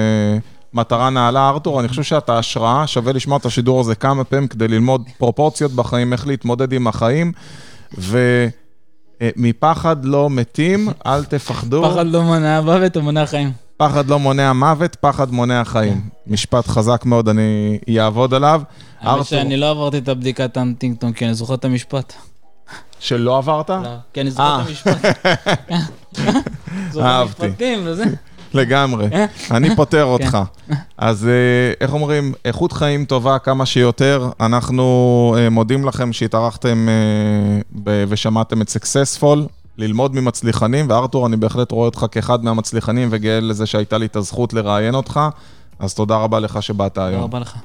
מטרה נעלה, ארתור. אני חושב שאתה השראה, שווה לשמוע את השידור הזה כמה פעמים כדי ללמוד פרופורציות בחיים, איך להתמודד עם החיים. ומפחד לא מתים, אל תפחדו. פחד לא מונע מוות, הוא מונע חיים. פחד לא מונע מוות, פחד מונע חיים. משפט חזק מאוד, אני אעבוד עליו. האמת שאני לא עברתי את הבדיקת הנטינגטון, כי אני זוכר את המשפט. שלא עברת? לא, כי אני זוכר אה. את המשפט. זוכר אהבתי. לגמרי. אני פותר אותך. אז אה, איך אומרים, איכות חיים טובה כמה שיותר. אנחנו אה, מודים לכם שהתארחתם אה, ושמעתם את סקסספול, ללמוד ממצליחנים, וארתור, אני בהחלט רואה אותך כאחד מהמצליחנים וגאה לזה שהייתה לי את הזכות לראיין אותך. אז תודה רבה לך שבאת תודה היום. רבה לך.